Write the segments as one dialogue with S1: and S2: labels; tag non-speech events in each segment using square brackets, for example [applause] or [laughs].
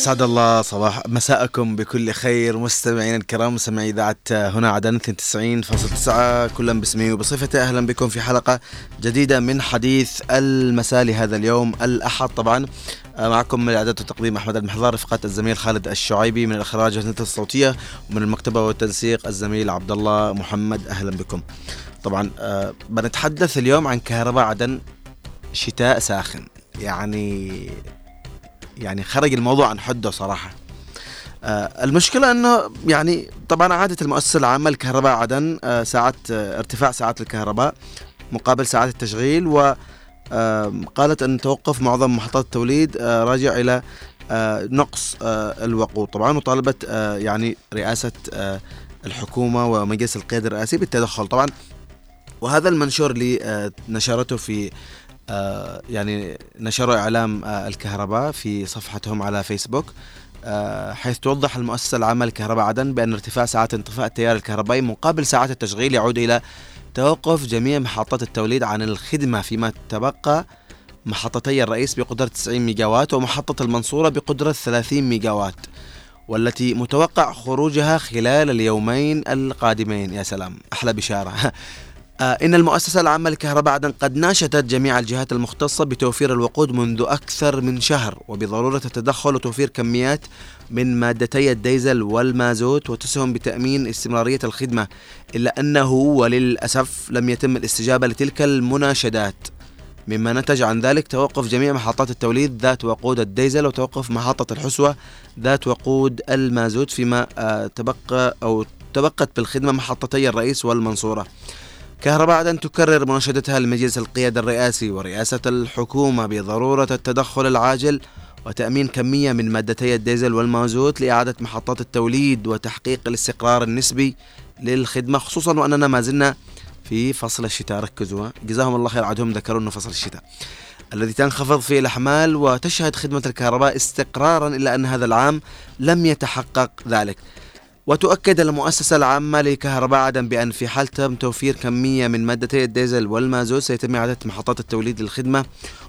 S1: أسعد الله صباح مساءكم بكل خير مستمعينا الكرام مستمعي إذاعة هنا عدن 92.9 كلا باسمي وبصفتي أهلا بكم في حلقة جديدة من حديث المساء لهذا اليوم الأحد طبعا معكم من الإعداد والتقديم أحمد المحضار رفقه الزميل خالد الشعيبي من الإخراج والهندسة الصوتية ومن المكتبة والتنسيق الزميل عبد الله محمد أهلا بكم. طبعا أه بنتحدث اليوم عن كهرباء عدن شتاء ساخن يعني يعني خرج الموضوع عن حده صراحة. آه المشكلة إنه يعني طبعا عادت المؤسسة العامة لكهرباء عدن آه ساعات آه ارتفاع ساعات الكهرباء مقابل ساعات التشغيل و قالت أن توقف معظم محطات التوليد راجع آه نقص الوقود. طبعا وطالبت يعني رئاسة الحكومة ومجلس القيادة الرئاسي بالتدخل. طبعا وهذا المنشور اللي نشرته في يعني نشروا إعلام آه الكهرباء في صفحتهم على فيسبوك آه حيث توضح المؤسسة العامة لكهرباء عدن بأن ارتفاع ساعات انطفاء التيار الكهربائي مقابل ساعات التشغيل يعود إلى توقف جميع محطات التوليد عن الخدمة فيما تبقى محطتي الرئيس بقدرة 90 ميجاوات ومحطة المنصورة بقدرة 30 ميجاوات والتي متوقع خروجها خلال اليومين القادمين. يا سلام أحلى بشارة. [laughs] إن المؤسسة العامة لكهرباء عدن قد ناشدت جميع الجهات المختصة بتوفير الوقود منذ أكثر من شهر وبضرورة التدخل وتوفير كميات من مادتي الديزل والمازوت وتسهم بتأمين استمرارية الخدمة إلا أنه وللأسف لم يتم الاستجابة لتلك المناشدات. مما نتج عن ذلك توقف جميع محطات التوليد ذات وقود الديزل وتوقف محطة الحسوة ذات وقود المازوت فيما تبقى أو تبقت بالخدمة محطتي الرئيس والمنصورة. كهرباء عدن تكرر مناشدتها لمجلس القيادة الرئاسي ورئاسة الحكومة بضرورة التدخل العاجل وتأمين كمية من مادتي الديزل والمازوت لإعادة محطات التوليد وتحقيق الاستقرار النسبي للخدمة خصوصا وأننا ما زلنا في فصل الشتاء. ركزوا جزاهم الله خير. عدهم ذكروا أنه فصل الشتاء. الذي تنخفض فيه الأحمال وتشهد خدمة الكهرباء استقرارا إلا أن هذا العام لم يتحقق ذلك. وتؤكد المؤسسة العامة لكهرباء عدن بأن في حال تم توفير كمية من مادتي الديزل والمازوت سيتم إعادة محطات التوليد للخدمة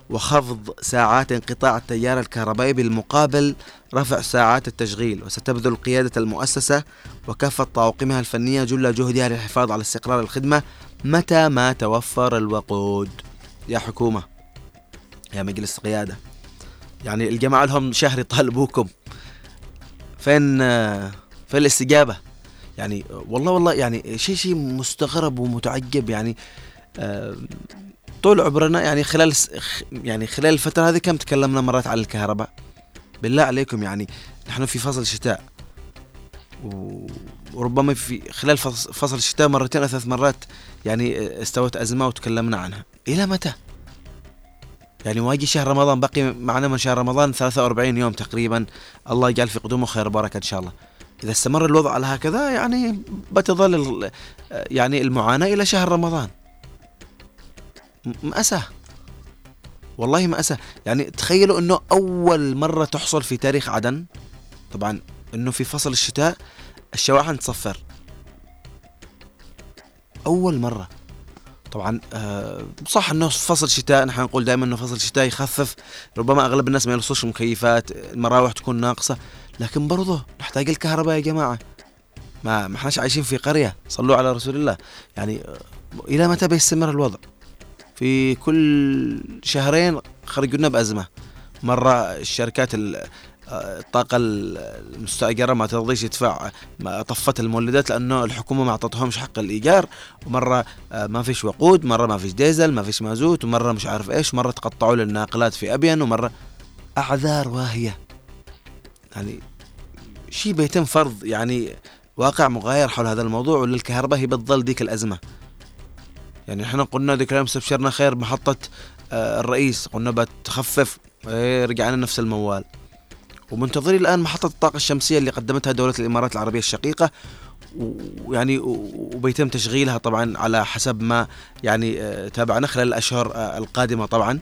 S1: وخفض ساعات انقطاع التيار الكهربائي بالمقابل رفع ساعات التشغيل. وستبذل قيادة المؤسسة وكافة طواقمها الفنية جل جهدها للحفاظ على استقرار الخدمة متى ما توفر الوقود. يا حكومة يا مجلس قيادة يعني الجماعة لهم شهر يطالبوكم. فين فين الاستجابة يعني والله والله يعني شيء شيء مستغرب ومتعجب يعني آه طول عمرنا يعني خلال يعني خلال الفترة هذه كم تكلمنا مرات عن الكهرباء؟ بالله عليكم يعني نحن في فصل شتاء وربما في خلال فصل الشتاء مرتين أو ثلاث مرات يعني استوت أزمة وتكلمنا عنها. إلى متى؟ يعني واجي شهر رمضان بقي معنا من شهر رمضان 43 يوم تقريبا. الله يجعل في قدومه خير بركة إن شاء الله. إذا استمر الوضع على هكذا يعني بتظل يعني المعاناة إلى شهر رمضان. مأساة. والله مأساة. يعني تخيلوا أنه أول مرة تحصل في تاريخ عدن طبعا أنه في فصل الشتاء الشواحن تصفر. أول مرة. طبعا آه صح إنه فصل شتاء نحن نقول دائما إنه فصل الشتاء يخفف ربما أغلب الناس ما يلصوش مكيفات المراوح تكون ناقصة. لكن برضه نحتاج الكهرباء يا جماعة. ما ما احناش عايشين في قرية. صلوا على رسول الله. يعني إلى متى بيستمر الوضع؟ في كل شهرين خرجوا لنا بأزمة. مرة الشركات الطاقة المستأجرة ما ترضيش تدفع طفت المولدات لأنه الحكومة ما أعطتهمش حق الإيجار. ومرة ما فيش وقود مرة ما فيش ديزل ما فيش مازوت ومرة مش عارف إيش مرة تقطعوا للناقلات في أبين ومرة أعذار واهية. يعني شيء بيتم فرض يعني واقع مغاير حول هذا الموضوع وللكهرباء هي بتظل ديك الأزمة. يعني إحنا قلنا ذيك اليوم استبشرنا خير بمحطة الرئيس قلنا بتخفف إيه رجعنا نفس الموال. ومنتظرين الآن محطة الطاقة الشمسية اللي قدمتها دولة الإمارات العربية الشقيقة ويعني وبيتم تشغيلها طبعا على حسب ما يعني تابعنا خلال الأشهر القادمة طبعا.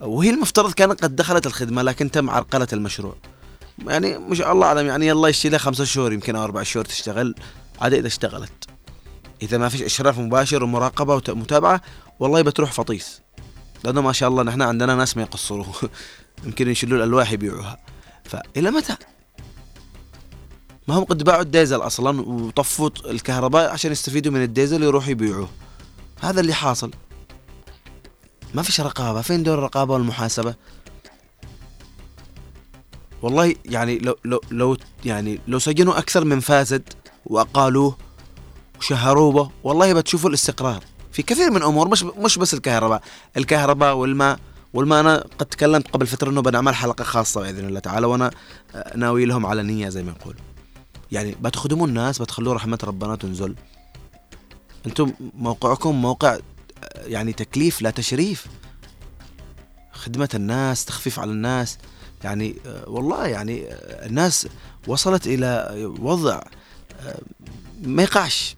S1: وهي المفترض كانت قد دخلت الخدمة لكن تم عرقلة المشروع. يعني مش الله أعلم يعني الله يشتي لها خمسة شهور يمكن أو أربع شهور تشتغل. عاد إذا اشتغلت. إذا ما فيش إشراف مباشر ومراقبة ومتابعة والله بتروح فطيس. لأنه ما شاء الله نحن عندنا ناس ما يقصروا [laughs] يمكن يشيلوا الألواح يبيعوها. فإلى متى؟ ما هم قد باعوا الديزل أصلا وطفوا الكهرباء عشان يستفيدوا من الديزل يروحوا يبيعوه. هذا اللي حاصل. ما فيش رقابة. فين دور الرقابة والمحاسبة؟ والله يعني لو لو لو يعني لو سجنوا أكثر من فاسد وأقالوه وشهروه والله بتشوفوا الاستقرار في كثير من امور مش مش بس الكهرباء. الكهرباء والماء والماء أنا قد تكلمت قبل فترة إنه بنعمل حلقة خاصة بإذن الله تعالى وأنا ناوي لهم على نية زي ما نقول يعني بتخدموا الناس بتخلوا رحمة ربنا تنزل. أنتم موقعكم موقع يعني تكليف لا تشريف. خدمة الناس تخفيف على الناس. يعني والله يعني الناس وصلت إلى وضع ما يقعش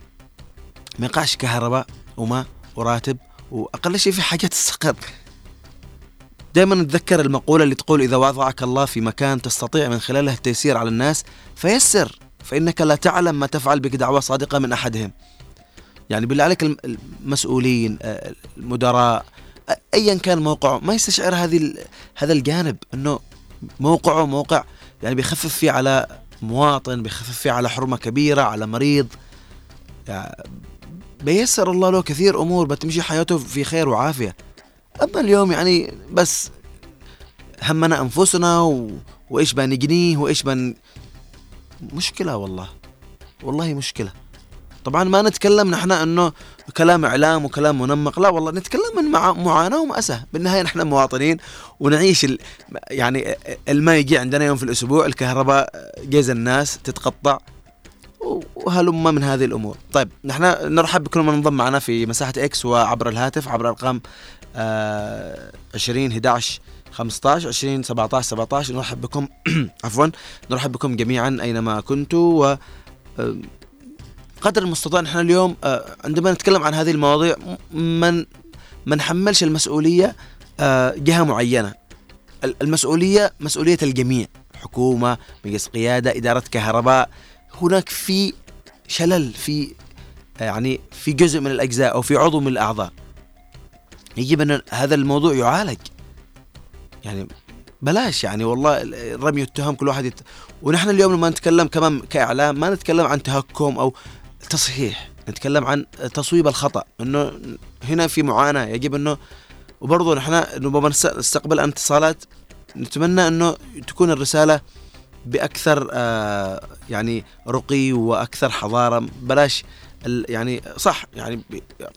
S1: ما يقعش كهرباء وماء وراتب وأقل شيء في حاجات الصقر. دائما نتذكر المقولة اللي تقول إذا وضعك الله في مكان تستطيع من خلاله التيسير على الناس فيسر فإنك لا تعلم ما تفعل بك دعوة صادقة من أحدهم. يعني بالله عليك المسؤولين المدراء ايا كان موقعه ما يستشعر هذه هذا الجانب إنه موقعه موقع يعني بيخفف فيه على مواطن بيخفف فيه على حرمة كبيرة على مريض. يعني بيسر الله له كثير أمور بتمشي حياته في خير وعافية. أما اليوم يعني بس همنا أنفسنا و... وإيش بنجنيه وإيش بن مشكلة والله. والله مشكلة. طبعا ما نتكلم نحن إنه كلام إعلام وكلام منمق. لا والله نتكلم من مع معاناة ومأساة. بالنهاية نحن مواطنين ونعيش ال... يعني الماء يجي عندنا يوم في الأسبوع الكهرباء جيز الناس تتقطع وهلم من هذه الأمور. طيب نحن نرحب بكل من انضم معنا في مساحة إكس وعبر الهاتف عبر ارقام آه 20 11 15 20 17 17 نرحب بكم [clears throat] عفوا نرحب بكم جميعا أينما كنتوا و قدر المستطاع. نحن اليوم عندما نتكلم عن هذه المواضيع من ما نحملش المسؤولية جهة معينة. المسؤولية مسؤولية الجميع. حكومة مجلس قيادة إدارة كهرباء. هناك في شلل في يعني في جزء من الأجزاء أو في عضو من الأعضاء. يجب أن هذا الموضوع يعالج. يعني بلاش يعني والله رمي التهم كل واحد يت... ونحن اليوم لما نتكلم كمان كإعلام ما نتكلم عن تهكم أو تصحيح نتكلم عن تصويب الخطأ إنه هنا في معاناة يجب إنه وبرضه نحن ربما نستقبل اتصالات نتمنى إنه تكون الرسالة بأكثر آه يعني رقي وأكثر حضارة بلاش يعني صح يعني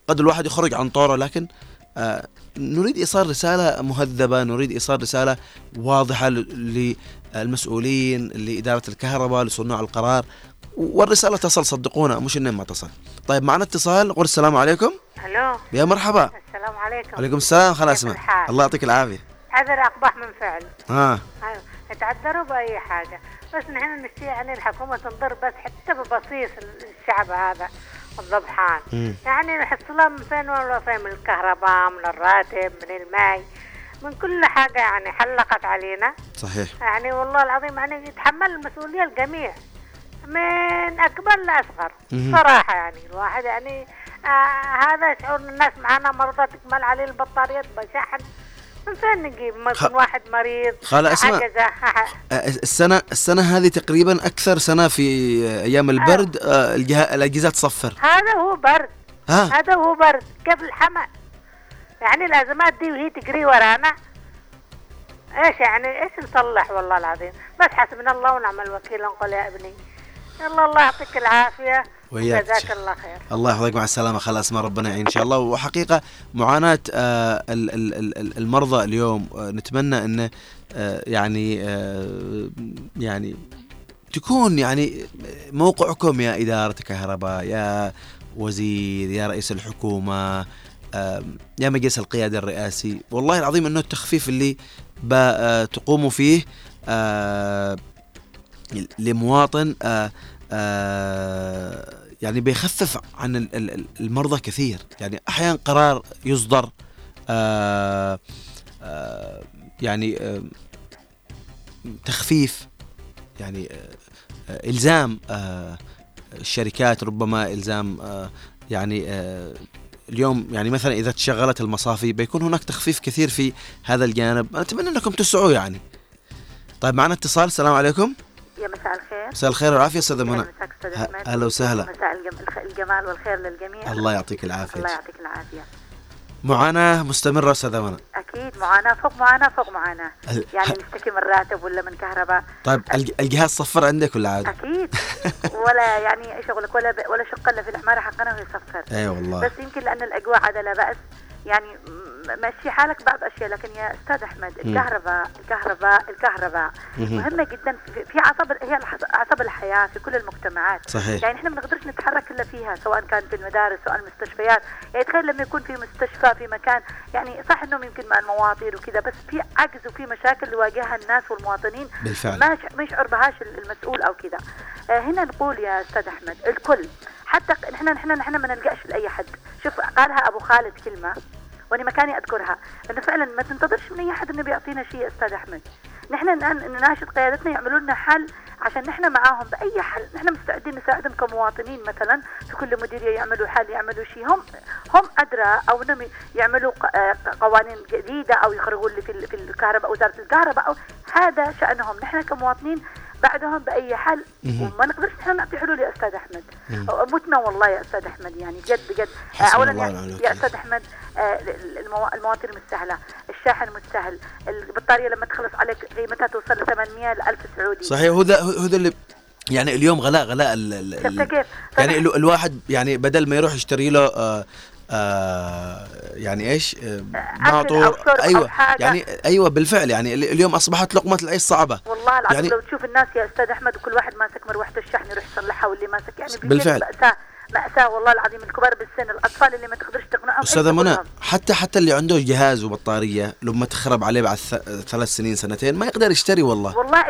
S1: قد الواحد يخرج عن طورة لكن آه نريد إيصال رسالة مهذبة نريد إيصال رسالة واضحة للمسؤولين لإدارة الكهرباء لصناع القرار. والرسالة تصل صدقونا مش إنه ما تصل. طيب معنا اتصال. نقول السلام عليكم.
S2: ألو.
S1: يا مرحبا.
S2: السلام عليكم.
S1: وعليكم السلام. خلاص الله يعطيك العافية.
S2: عذر اقبح من فعل.
S1: ها.
S2: أيوه. يتعذروا بأي حاجة. بس نحن نشتي يعني الحكومة تنظر بس حتى ببصيص الشعب هذا الضبحان.
S1: مم.
S2: يعني نحصلها من فين ولا فين من الكهرباء من الراتب من الماء من كل حاجة يعني حلقت علينا.
S1: صحيح.
S2: يعني والله العظيم يعني يتحمل المسؤولية الجميع. من أكبر لأصغر
S1: مهم.
S2: صراحة يعني الواحد يعني آه هذا شعور الناس معانا مرضى تكمل عليه البطاريات بشحن من فين نجيب
S1: خ-
S2: واحد مريض
S1: خالة اسمع. [laughs] آه، السنة السنة هذه تقريبا أكثر سنة في أيام البرد آه، الجه... الأجهزة تصفر.
S2: هذا هو برد.
S1: ها.
S2: هذا هو برد. كيف الحمى؟ يعني الازمات دي وهي تجري ورانا. إيش يعني؟ إيش نصلح؟ والله العظيم. بس حسبنا الله ونعم الوكيل. نقول يا ابني يلا الله يعطيك العافية.
S1: وإياك
S2: جزاك. الله خير.
S1: الله يحفظك مع السلامة. خلاص ما ربنا يعين إن شاء الله. وحقيقة معاناة آه، ال- ال- ال- ال- المرضى اليوم آه، نتمنى أنه آه، يعني آه، يعني تكون يعني موقعكم يا إدارة كهرباء يا وزير يا رئيس الحكومة آه، يا مجلس القيادة الرئاسي. والله العظيم أنه التخفيف اللي بتقوموا فيه لمواطن آه، آه، يعني بيخفف عن ال- ال- ال- المرضى كثير. يعني أحيانا قرار يصدر آه، آه، يعني آه، تخفيف يعني إلزام الشركات ربما إلزام يعني اليوم يعني مثلا إذا تشغلت المصافي بيكون هناك تخفيف كثير في هذا الجانب. أتمنى أنكم تسعوا يعني. طيب معنا اتصال. السلام عليكم.
S3: يا مساء الخير.
S1: مساء الخير والعافية أستاذة منى.
S3: يسعد مساك أستاذ
S1: ه-
S3: أحمد.
S1: هلا وسهلا.
S3: مساء الجمال والخير للجميع.
S1: الله يعطيك العافية.
S3: الله يعطيك العافية.
S1: معاناة مستمرة أستاذة منى.
S3: أكيد معاناة فوق معاناة فوق معاناة.
S1: ال-
S3: يعني نشتكي من راتب ولا من كهرباء.
S1: طيب الج- الجهاز صفر عندك ولا عادي؟
S3: أكيد. [laughs] ولا يعني إيش أقول لك ولا ب... ولا شق إلا في العمارة حقنا ويصفر
S1: اي والله.
S3: بس يمكن لأن الأجواء عاد لا بأس. يعني ماشي حالك بعض أشياء لكن يا أستاذ أحمد الكهرباء الكهرباء الكهرباء
S1: مهم.
S3: مهمة جدا. في, عصب هي عصب الحياة في كل المجتمعات.
S1: صحيح.
S3: يعني إحنا ما نقدرش نتحرك إلا فيها سواء كان في المدارس سواء المستشفيات. يعني تخيل لما يكون في مستشفى في مكان. يعني صح إنهم يمكن مع المواطير وكذا بس في عجز وفي مشاكل يواجهها الناس والمواطنين.
S1: بالفعل.
S3: ما يش- ما يشعر بهاش المسؤول أو كذا. آه هنا نقول يا أستاذ أحمد الكل حتى نحن نحن نحن ما نلقاش لأي حد. شوف قالها أبو خالد كلمة. وأنا مكاني أذكرها. إنه فعلا ما تنتظرش من أي حد إنه بيعطينا شيء أستاذ أحمد. نحن الآن نناشد قيادتنا يعملوا لنا حل عشان نحن معاهم بأي حل. نحن مستعدين نساعدهم كمواطنين مثلا. في كل مديرية يعملوا حل يعملوا شيء. هم هم أدرى أو إنهم يعملوا آه قوانين جديدة أو يخرجوا اللي في ال- في الكهرباء وزارة الكهرباء أو هذا شأنهم. نحن كمواطنين بعدهم بأي حل. وما نقدرش نحن نعطي حلول يا أستاذ أحمد. متنا والله يا أستاذ أحمد يعني. بجد بجد. اولا يا. أستاذ أحمد آه، المو- المواتير مش سهله الشاحن مش سهل البطارية لما تخلص عليك قيمتها توصل ل 800 ل 1000 سعودي
S1: صحيح هو ذا هو ذا اللي يعني اليوم غلاء غلاء ال ال
S3: كيف؟
S1: يعني الواحد يعني بدل ما يروح يشتري له آه آه يعني إيش آه
S3: أو شرب أو أيوه.
S1: يعني أيوه بالفعل يعني ال- اليوم أصبحت لقمة العيش صعبة
S3: والله العظيم
S1: يعني-
S3: لو تشوف الناس يا أستاذ أحمد وكل واحد ماسك مروحه الشحن يروح يصلحها واللي ماسك يعني
S1: بالفعل.
S3: والله العظيم الكبار بالسن الأطفال اللي ما تقدرش تقنعهم. أستاذة
S1: منى؟ حتى حتى اللي عنده جهاز وبطارية لما تخرب عليه بعد ثلاث سنين سنتين ما يقدر يشتري والله.
S3: والله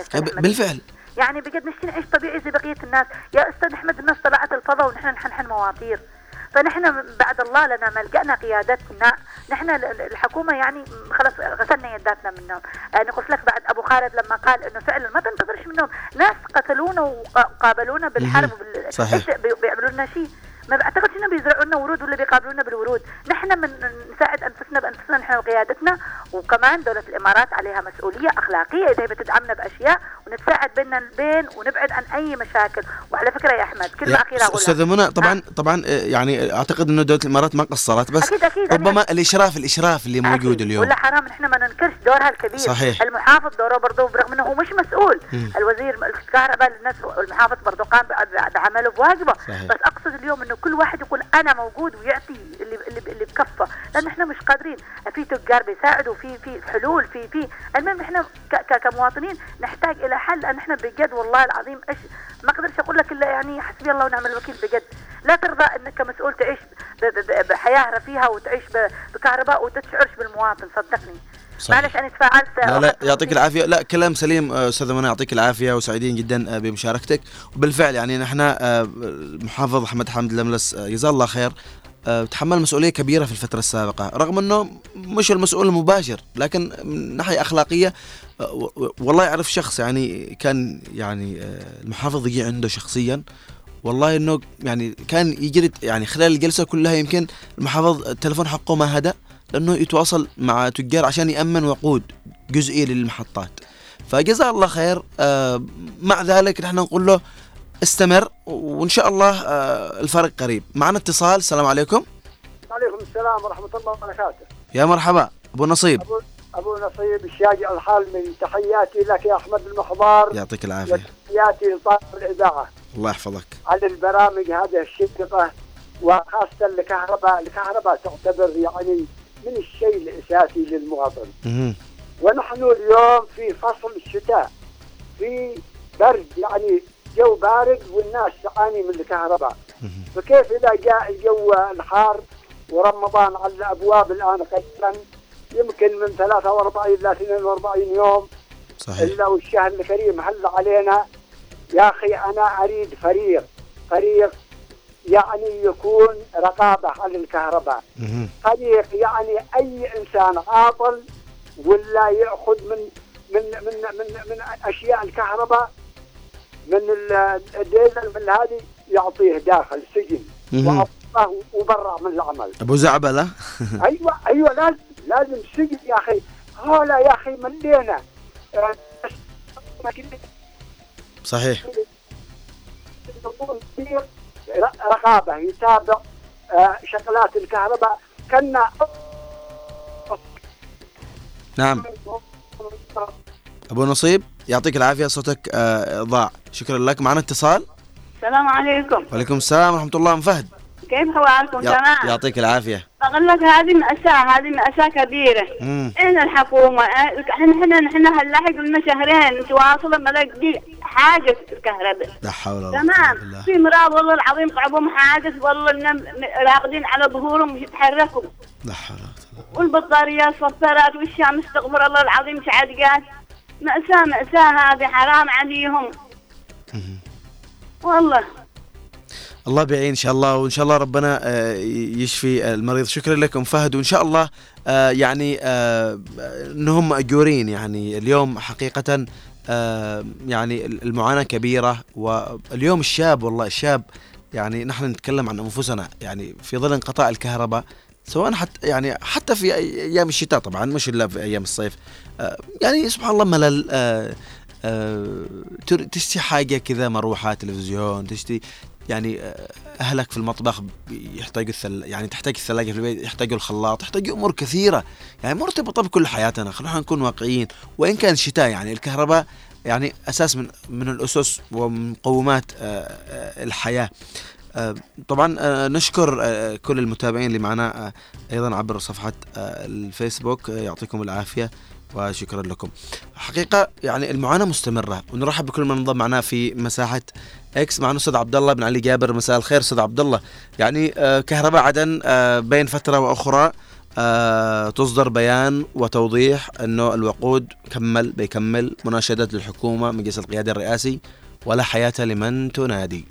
S3: أستاذ
S1: ب-
S3: احمد
S1: بالفعل.
S3: يعني بجد نشتي نعيش طبيعي زي بقية الناس. يا أستاذ أحمد الناس طلعت الفضاء ونحن نحنحن مواتير فنحن بعد الله لنا ما لقينا قيادتنا. نحن ال- ال- الحكومة يعني خلاص غسلنا يداتنا منهم أنا قلت لك بعد أبو خالد لما قال إنه فعلا ما تنتظرش منهم ناس قتلونا وقابلونا بالحرب.
S1: صحيح.
S3: بيعملوا لنا شيء. ما بعتقدش انهم بيزرعوا لنا ورود ولا بيقابلونا بالورود. نحن من نساعد أنفسنا بأنفسنا نحن وقيادتنا وكمان دولة الإمارات عليها مسؤولية أخلاقية إذا هي بتدعمنا بأشياء ونتساعد بيننا البين ونبعد عن أي مشاكل. وعلى فكرة يا أحمد
S1: كلمة
S3: أخيرة أقولها.
S1: أستاذة منى طبعا طبعا آه، يعني أعتقد إنه دولة الإمارات ما قصرت بس
S3: أكيد أكيد.
S1: ربما الاشراف الإشراف اللي موجود
S3: أكيد.
S1: اليوم.
S3: ولا حرام نحن ما ننكرش دورها الكبير.
S1: صحيح.
S3: المحافظ دوره برضه برغم إنه هو مش مسؤول.
S1: مم.
S3: الوزير الكهرباء الناس المحافظ برضه قام بعمله بواجبه.
S1: صحيح.
S3: بس أقصد اليوم إنه كل واحد يقول أنا موجود ويعطي اللي اللي, اللي بكفه. لأن إحنا مش قادرين. في تجار بيساعدوا في في حلول في في المهم إحنا كمواطنين نحتاج إلى حل لأن إحنا بجد والله العظيم إيش ما أقدرش أقول لك إلا يعني حسبي الله ونعم الوكيل بجد لا ترضى إنك كمسؤول تعيش بحياة رفيهة وتعيش بكهرباء وتشعرش بالمواطن صدقني. معلش أنا تفاعلت
S1: لا لا يعطيك. العافية لا كلام سليم استاذه منى يعطيك العافية وسعيدين جدا آه، بمشاركتك وبالفعل يعني نحن آه، المحافظ أحمد حامد الملس آه، جزاه الله خير تحمل مسؤولية كبيرة في الفترة السابقة رغم إنه مش المسؤول المباشر لكن من ناحية أخلاقية و- و- والله يعرف شخص يعني كان يعني آه، المحافظ يجي عنده شخصيا. والله إنه يعني كان يجري يعني خلال الجلسة كلها يمكن المحافظ التلفون حقه ما هدأ لأنه يتواصل مع تجار عشان يأمن وقود جزئي للمحطات. فجزاه الله خير آه مع ذلك نحن نقول له استمر وإن شاء الله آه الفرق قريب. معنا اتصال السلام عليكم.
S4: عليكم السلام ورحمة الله وبركاته.
S1: يا مرحبا أبو نصيب.
S4: أبو, أبو نصيب الشاجع الحالمي تحياتي لك يا أحمد المحضار
S1: يعطيك العافية.
S4: وتحياتي لطاقم الإذاعة.
S1: الله يحفظك.
S4: على البرامج هذه الشقة وخاصة الكهرباء الكهرباء تعتبر يعني من الشيء الأساسي للمواطن. ونحن اليوم في فصل الشتاء في برد يعني جو بارد والناس تعاني من الكهرباء. فكيف إذا جاء الجو الحار ورمضان على الأبواب الآن قريبا يمكن من 43 إلى 42 يوم.
S1: صحيح.
S4: إلا والشهر الكريم هل علينا؟ يا أخي أنا أريد فريق. فريق يعني يكون رقابة على الكهرباء. فريق يعني أي إنسان عاطل ولا يأخذ من من من من, من أشياء الكهرباء من ال- الديزل من هذه يعطيه داخل سجن. وبرع من العمل.
S1: أبو زعبلة. [laughs]
S4: أيوه أيوه لازم لازم سجن يا أخي. هلا يا أخي ملينا
S1: صحيح.
S4: رقابة يتابع آه، شغلات الكهرباء. كنا
S1: نعم. أبو نصيب يعطيك العافية صوتك آه، ضاع. شكرا لك. معنا اتصال؟
S5: السلام عليكم.
S1: وعليكم السلام ورحمة الله. أم فهد؟
S5: كيف حوالكم تمام.
S1: يعطيك العافية.
S5: بقول لك هذه مأساة هذه مأساة كبيرة.
S1: مم.
S5: إحنا الحكومة آه، إحنا إحنا إحنا هنلاحق لنا شهرين متواصلة بلاقي حاجة الكهرباء.
S1: لا حول ولا قوة
S5: تمام. في مرض والله العظيم قعبهم حادث والله إنهم راقدين على ظهورهم مش يتحركوا
S1: لا حول ولا قوة
S5: والبطاريات صفرت والشمس استغفر الله العظيم شعدقات. مأساة مأساة هذه حرام عليهم. والله.
S1: الله بيعين إن شاء الله وإن شاء الله ربنا آه، يشفي المريض. شكرا لكم فهد. وإن شاء الله آه، يعني آه، انهم ماجورين يعني اليوم حقيقة آه، يعني المعاناة كبيرة واليوم الشاب والله الشاب يعني نحن نتكلم عن أنفسنا يعني في ظل انقطاع الكهرباء سواء حتى يعني حتى في أيام الشتاء طبعا مش إلا في أيام الصيف آه، يعني سبحان الله ملل آه، آه، تشتي حاجة كذا مروحة تلفزيون تشتي يعني آه، أهلك في المطبخ يحتاجوا الثل... يعني تحتاج الثلاجة في البيت يحتاجوا الخلاط يحتاجوا أمور كثيرة. يعني مرتبطه بكل حياتنا خلونا نكون واقعيين. وإن كان الشتاء يعني الكهرباء يعني أساس من من الأسس ومقومات آه، آه، الحياة. طبعا نشكر كل المتابعين اللي معنا أيضا عبر صفحة الفيسبوك يعطيكم العافية وشكرا لكم. حقيقة يعني المعاناة مستمرة ونرحب بكل من انضم معنا في مساحة إكس معنا أستاذ عبد الله بن علي جابر مساء الخير أستاذ عبد الله يعني آه، كهرباء عدن آه، بين فترة وأخرى آه، تصدر بيان وتوضيح إنه الوقود كمل بيكمل مناشدات للحكومة مجلس القيادة الرئاسي ولا حياة لمن تنادي.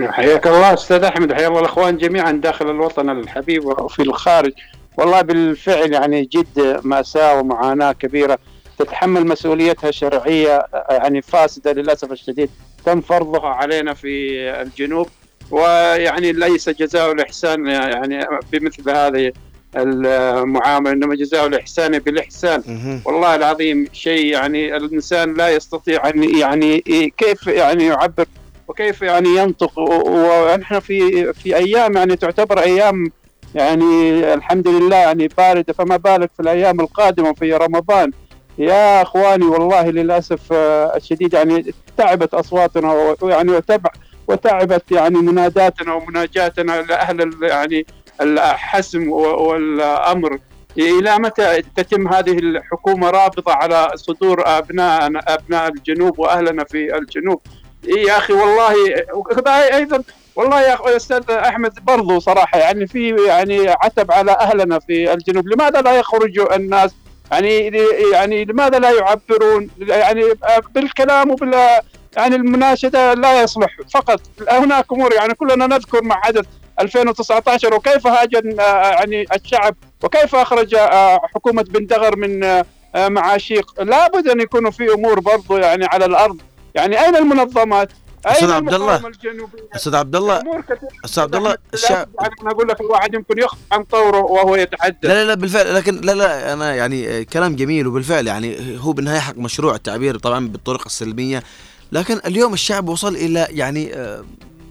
S6: حياك الله أستاذ أحمد حيا الله الأخوان جميعا داخل الوطن الحبيب وفي الخارج. والله بالفعل يعني جد ماساه ومعاناة كبيرة. تتحمل مسؤوليتها شرعيه يعني فاسدة للأسف الشديد. تم فرضها علينا في الجنوب ويعني ليس جزاء الإحسان يعني بمثل هذه المعاملة إنما جزاء الإحسان
S1: بالإحسان.
S6: والله العظيم شيء يعني الإنسان لا يستطيع أن يعني كيف يعني يعبر وكيف يعني ينطق ونحن في في أيام يعني تعتبر أيام يعني الحمد لله يعني باردة فما بالك في الأيام القادمة في رمضان. يا اخواني والله للاسف آه، الشديد يعني تعبت اصواتنا ويعني وتعبت يعني مناداتنا ومناجاتنا لأهل يعني الحسم والأمر. إلى متى تتم هذه الحكومة رابضه على صدور ابناء أبناء الجنوب وأهلنا في الجنوب؟ يا أخي والله أيضا والله يا أستاذ أحمد برضو صراحة يعني في يعني عتب على أهلنا في الجنوب. لماذا لا يخرجوا الناس يعني يعني لماذا لا يعبرون؟ يعني بالكلام وبال يعني المناشدة لا يصلح. فقط هناك أمور يعني كلنا نذكر ما حدث 2019 وكيف هاجم آه، يعني الشعب وكيف أخرج آه، حكومة بن دغر من آه، معاشيق. لابد أن يكونوا في أمور برضو يعني على الأرض. يعني أين المنظمات؟
S1: أستاذ
S6: اين
S1: عبد الله.
S6: الجنوبية؟
S1: أستاذ عبد الله أستاذ عبد الله الشعب
S6: يعني أنا أقول لك الواحد يمكن يخرج عن طوره وهو يتحدث.
S1: لا لا لا بالفعل لكن لا لا أنا يعني آه، كلام جميل وبالفعل يعني هو بالنهاية حق مشروع التعبير طبعا بالطرق السلمية. لكن اليوم الشعب وصل إلى يعني آه،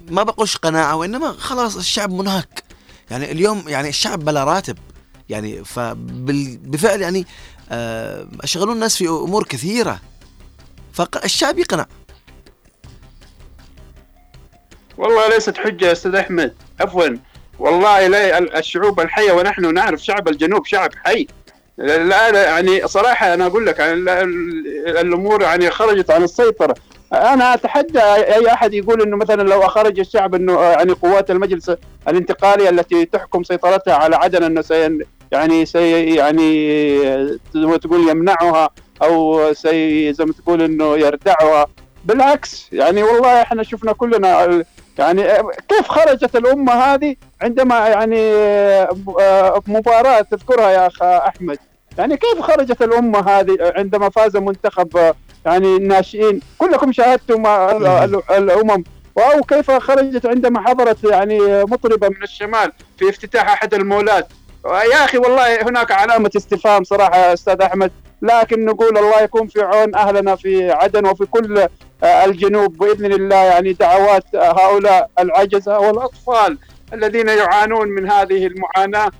S1: ما بقولش قناعة وإنما خلاص الشعب منهك. يعني اليوم يعني الشعب بلا راتب. يعني فبالفعل يعني آه، أشغلوا الناس في أمور كثيرة. فالشعب يقنع.
S6: والله ليست حجة يا أستاذ أحمد. عفوا. والله لا الشعوب الحية ونحن نعرف شعب الجنوب شعب حي. لا يعني صراحة أنا أقول لك لا- ال- الأمور يعني خرجت عن السيطرة. أنا أتحدى أي أحد يقول إنه مثلا لو خرج الشعب إنه يعني قوات المجلس الانتقالي التي تحكم سيطرتها على عدن إنه سي يعني سي يعني زي ما تقول يمنعها أو سي زي ما تقول إنه يردعها. بالعكس يعني والله إحنا شفنا كلنا يعني كيف خرجت الأمة هذه عندما يعني آه، مباراة تذكرها يا أخ أحمد؟ يعني كيف خرجت الأمة هذه عندما فاز منتخب آه، يعني الناشئين؟ كلكم شاهدتم ال- ال- الأمم. أو كيف خرجت عندما حضرت يعني مطربة من الشمال في افتتاح أحد المولات؟ يا أخي والله هناك علامة استفهام صراحة أستاذ أحمد. لكن نقول الله يكون في عون أهلنا في عدن وفي كل آه، الجنوب بإذن الله. يعني دعوات آه، هؤلاء العجزة والأطفال الذين يعانون من هذه المعاناة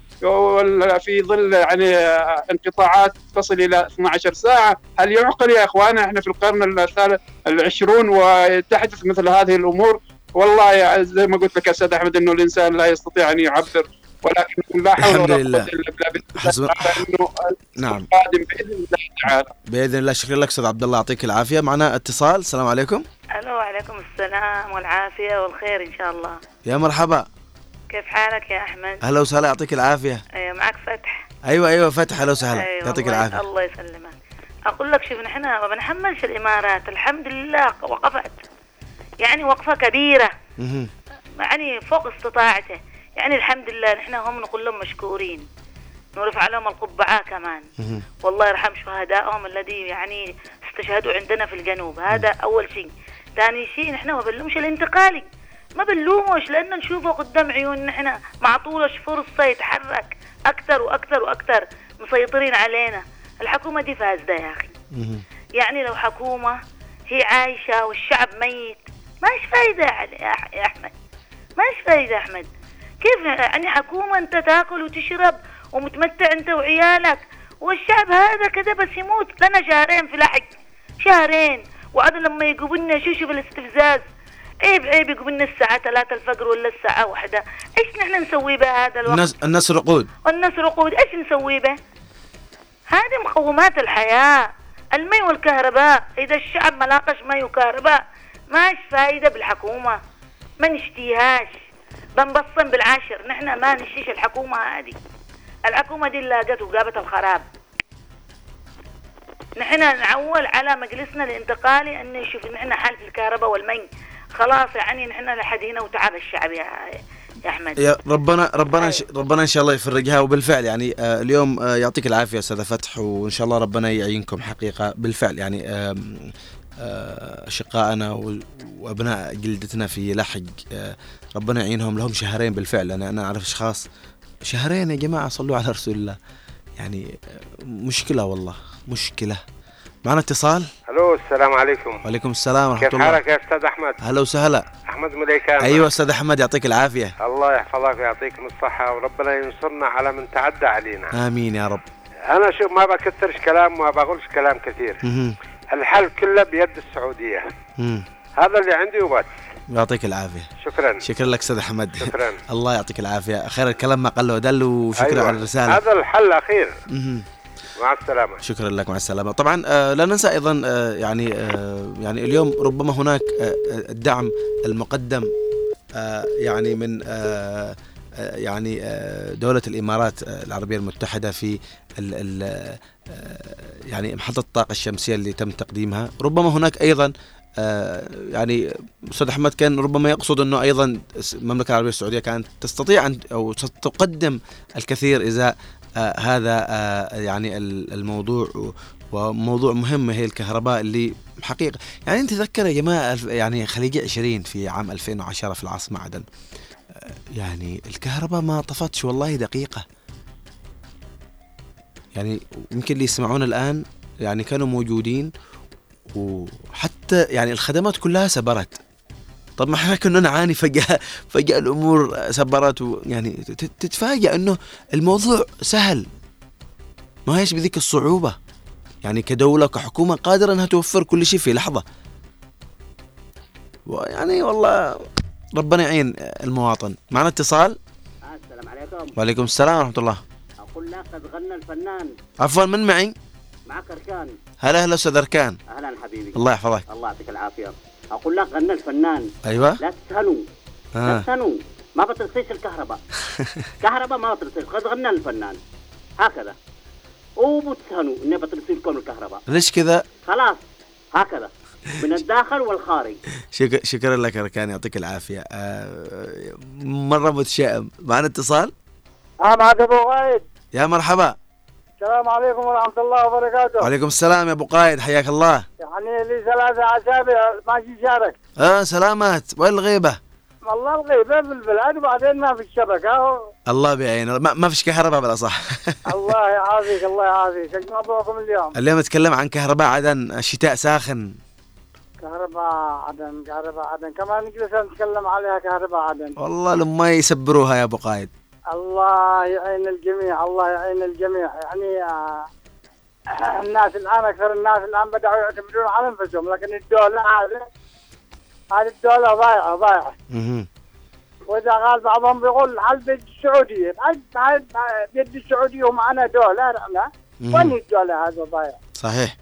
S6: في ظل يعني آه، انقطاعات تصل إلى 12 ساعة، هل يعقل يا اخوانا إحنا في القرن الثالث العشرون وتحدث مثل هذه الأمور؟ والله زي ما قلت لك أستاذ أحمد إنه الإنسان لا يستطيع أن يعبر ولكن لا حول
S1: الحمد
S6: ولا
S1: لله.
S6: قوة إلا بالله.
S1: حسب- نعم
S6: القادم بإذن الله تعالى
S1: بإذن الله شكرا لك أستاذ عبد الله يعطيك العافية. معنا اتصال السلام عليكم.
S7: ألو وعليكم السلام والعافية والخير إن شاء الله.
S1: يا مرحبا.
S7: كيف حالك يا أحمد؟
S1: أهلا وسهلا يعطيك العافية.
S7: أيوة معك فتح.
S1: أيوه أيوه فتح أهلا وسهلا.
S7: أيوة
S1: يعطيك
S7: الله-
S1: العافية.
S7: الله يسلمك. أقول لك شوف نحن ما بنحملش الإمارات الحمد لله وقفت. يعني وقفة
S1: كبيرة.
S7: يعني فوق استطاعته. يعني الحمد لله نحن هم نقول لهم مشكورين نرفع لهم القبعة كمان. والله يرحم شهدائهم الذي يعني استشهدوا عندنا في الجنوب. هذا أول شيء. ثاني شيء نحن ما بنلومش الانتقالي. ما بنلومش لأن نشوفه قدام عيون نحن. معطولش فرصة يتحرك أكثر وأكثر وأكثر مسيطرين علينا. الحكومة دي فاسدة يا أخي. يعني لو حكومة هي عايشة والشعب ميت ماش فايدة يا أحمد؟ ماش فايدة يا أحمد؟ كيف يعني حكومة أنت تأكل وتشرب ومتمتع أنت وعيالك؟ والشعب هذا كذا بس يموت. لنا شهرين في لحق شهرين. وعاد لما يجيبوا لنا شو شوف الاستفزاز. عيب عيب يجيبوا لنا الساعة 3 الفجر ولا الساعة واحدة. إيش نحن نسوي بهذا الوقت؟
S1: الناس الناس رقود
S7: والناس رقود إيش نسوي به؟ هذه مقومات الحياة. المي والكهرباء. إذا الشعب ما لاقش مي وكهرباء ماش فايدة بالحكومة؟ ما نشتيهاش. بنبصم بالعاشر. نحن ما نشتيش الحكومة هذه. الحكومة دي لاقت وجابت الخراب. نحن نعول على مجلسنا الانتقالي أن يشوف نحن حالة الكهرباء والمي. خلاص يعني نحن لحد هنا وتعب الشعب يا يا أحمد.
S1: يا ربنا ربنا ش... ربنا إن شاء الله يفرجها وبالفعل يعني آه اليوم آه يعطيك العافية أستاذ فتح وإن شاء الله ربنا يعينكم حقيقة بالفعل يعني آه، اشقائنا و- وأبناء جلدتنا في لحق. آه، ربنا يعينهم لهم شهرين بالفعل. أنا أنا أعرف أشخاص شهرين يا جماعة صلوا على رسول الله. يعني آه، مشكلة والله مشكلة. معنا اتصال؟
S8: ألو السلام عليكم.
S1: وعليكم السلام ورحمة
S8: كيف
S1: الله.
S8: حالك يا أستاذ أحمد؟
S1: هلا وسهلا.
S8: أحمد مليكان
S1: أيوه أستاذ أحمد يعطيك العافية.
S8: الله يحفظك ويعطيكم الصحة وربنا ينصرنا على من تعدى علينا.
S1: آمين يا رب.
S8: أنا شوف ما بكثرش كلام وما بقولش كلام كثير. الحل كله بيد السعودية.
S1: مم.
S8: هذا اللي عندي وبس.
S1: يعطيك العافية.
S8: شكرا.
S1: شكرا لك أستاذ أحمد.
S8: شكرا. [laughs]
S1: الله يعطيك العافية. خير الكلام ما قل ودل وشكرا
S8: أيوة.
S1: على الرسالة.
S8: هذا الحل الأخير
S1: مهم.
S8: مع السلامة.
S1: شكرا لك مع السلامة. طبعا آه، لا ننسى أيضا آه، يعني آه، يعني اليوم ربما هناك آه، الدعم المقدم آه، يعني من آه، آه، يعني آه، دولة الإمارات آه، العربية المتحدة في ال ال آه، يعني محطة الطاقة الشمسية اللي تم تقديمها. ربما هناك أيضا آه، يعني أستاذ أحمد كان ربما يقصد أنه أيضا المملكة العربية السعودية كانت تستطيع أن أو ستقدم الكثير آه، هذا آه، يعني ال- الموضوع وموضوع مهم هي الكهرباء اللي حقيقة. يعني أنت تذكر يا جماعة الف- يعني خليج 20 في عام 2010 في العاصمة عدن. آه، يعني الكهرباء ما طفتش والله دقيقة. يعني يمكن اللي يسمعون الآن يعني كانوا موجودين وحتى يعني الخدمات كلها سبرت. طب ما إحنا كنا نعاني فجأة فجأة الأمور سبرت و- يعني تت- تتفاجأ أنه الموضوع سهل. ما هيش بذيك الصعوبة. يعني كدولة كحكومة قادرة أنها توفر كل شيء في لحظة. ويعني والله ربنا يعين المواطن. معنا اتصال؟
S9: السلام عليكم.
S1: وعليكم السلام ورحمة الله.
S9: أقول لك قد غنى الفنان.
S1: عفوا من معي؟
S9: معك أركان.
S1: هلا هلا أستاذ أركان.
S9: أهلا حبيبي.
S1: الله يحفظك.
S9: الله يعطيك العافية. أقول لك غنى الفنان.
S1: أيوة.
S9: لا لا
S1: آه.
S9: تستهنوا ما بترصيش الكهرباء. [laughs] كهرباء ما بترصيش قد غنى الفنان. هكذا. وبتستهنوا إنه بترصي لكم الكهرباء.
S1: ليش كذا؟
S9: خلاص. هكذا. من الداخل والخارج.
S1: شك... شكرا لك أركان يعطيك العافية. آه مرة متشائم معنا اتصال؟
S4: آه معك أبو غايد
S1: يا مرحبا.
S4: السلام عليكم ورحمة الله وبركاته.
S1: وعليكم السلام يا أبو قايد حياك الله.
S4: يعني لي ثلاثة أسابيع ماشي شارك.
S1: آه سلامات. وين الغيبة؟
S4: والله الغيبة بالبلاد وبعدين ما في الشبكة
S1: الله بيعين ما, ما فيش كهرباء بلا صح. [laughs]
S4: الله يعافيك الله يعافيك. إيش موضوعكم اليوم؟
S1: اليوم نتكلم عن كهرباء عدن الشتاء ساخن.
S4: كهرباء عدن كهرباء عدن. كمان نجلس نتكلم عليها كهرباء عدن.
S1: والله لما يسبروها يا أبو قايد.
S4: الله يعين الجميع الله يعين الجميع. يعني آه، الناس الآن أكثر الناس الآن بدأوا يعتمدون على أنفسهم. لكن الدولة هذه هذه الدولة ضايعة
S1: ضايعة.
S4: وإذا قال بعضهم بيقول هل بيد السعودية؟ بيد السعودية ومعنا دولة؟
S1: مهم.
S4: وين الدولة هذه ضايعه
S1: صحيح.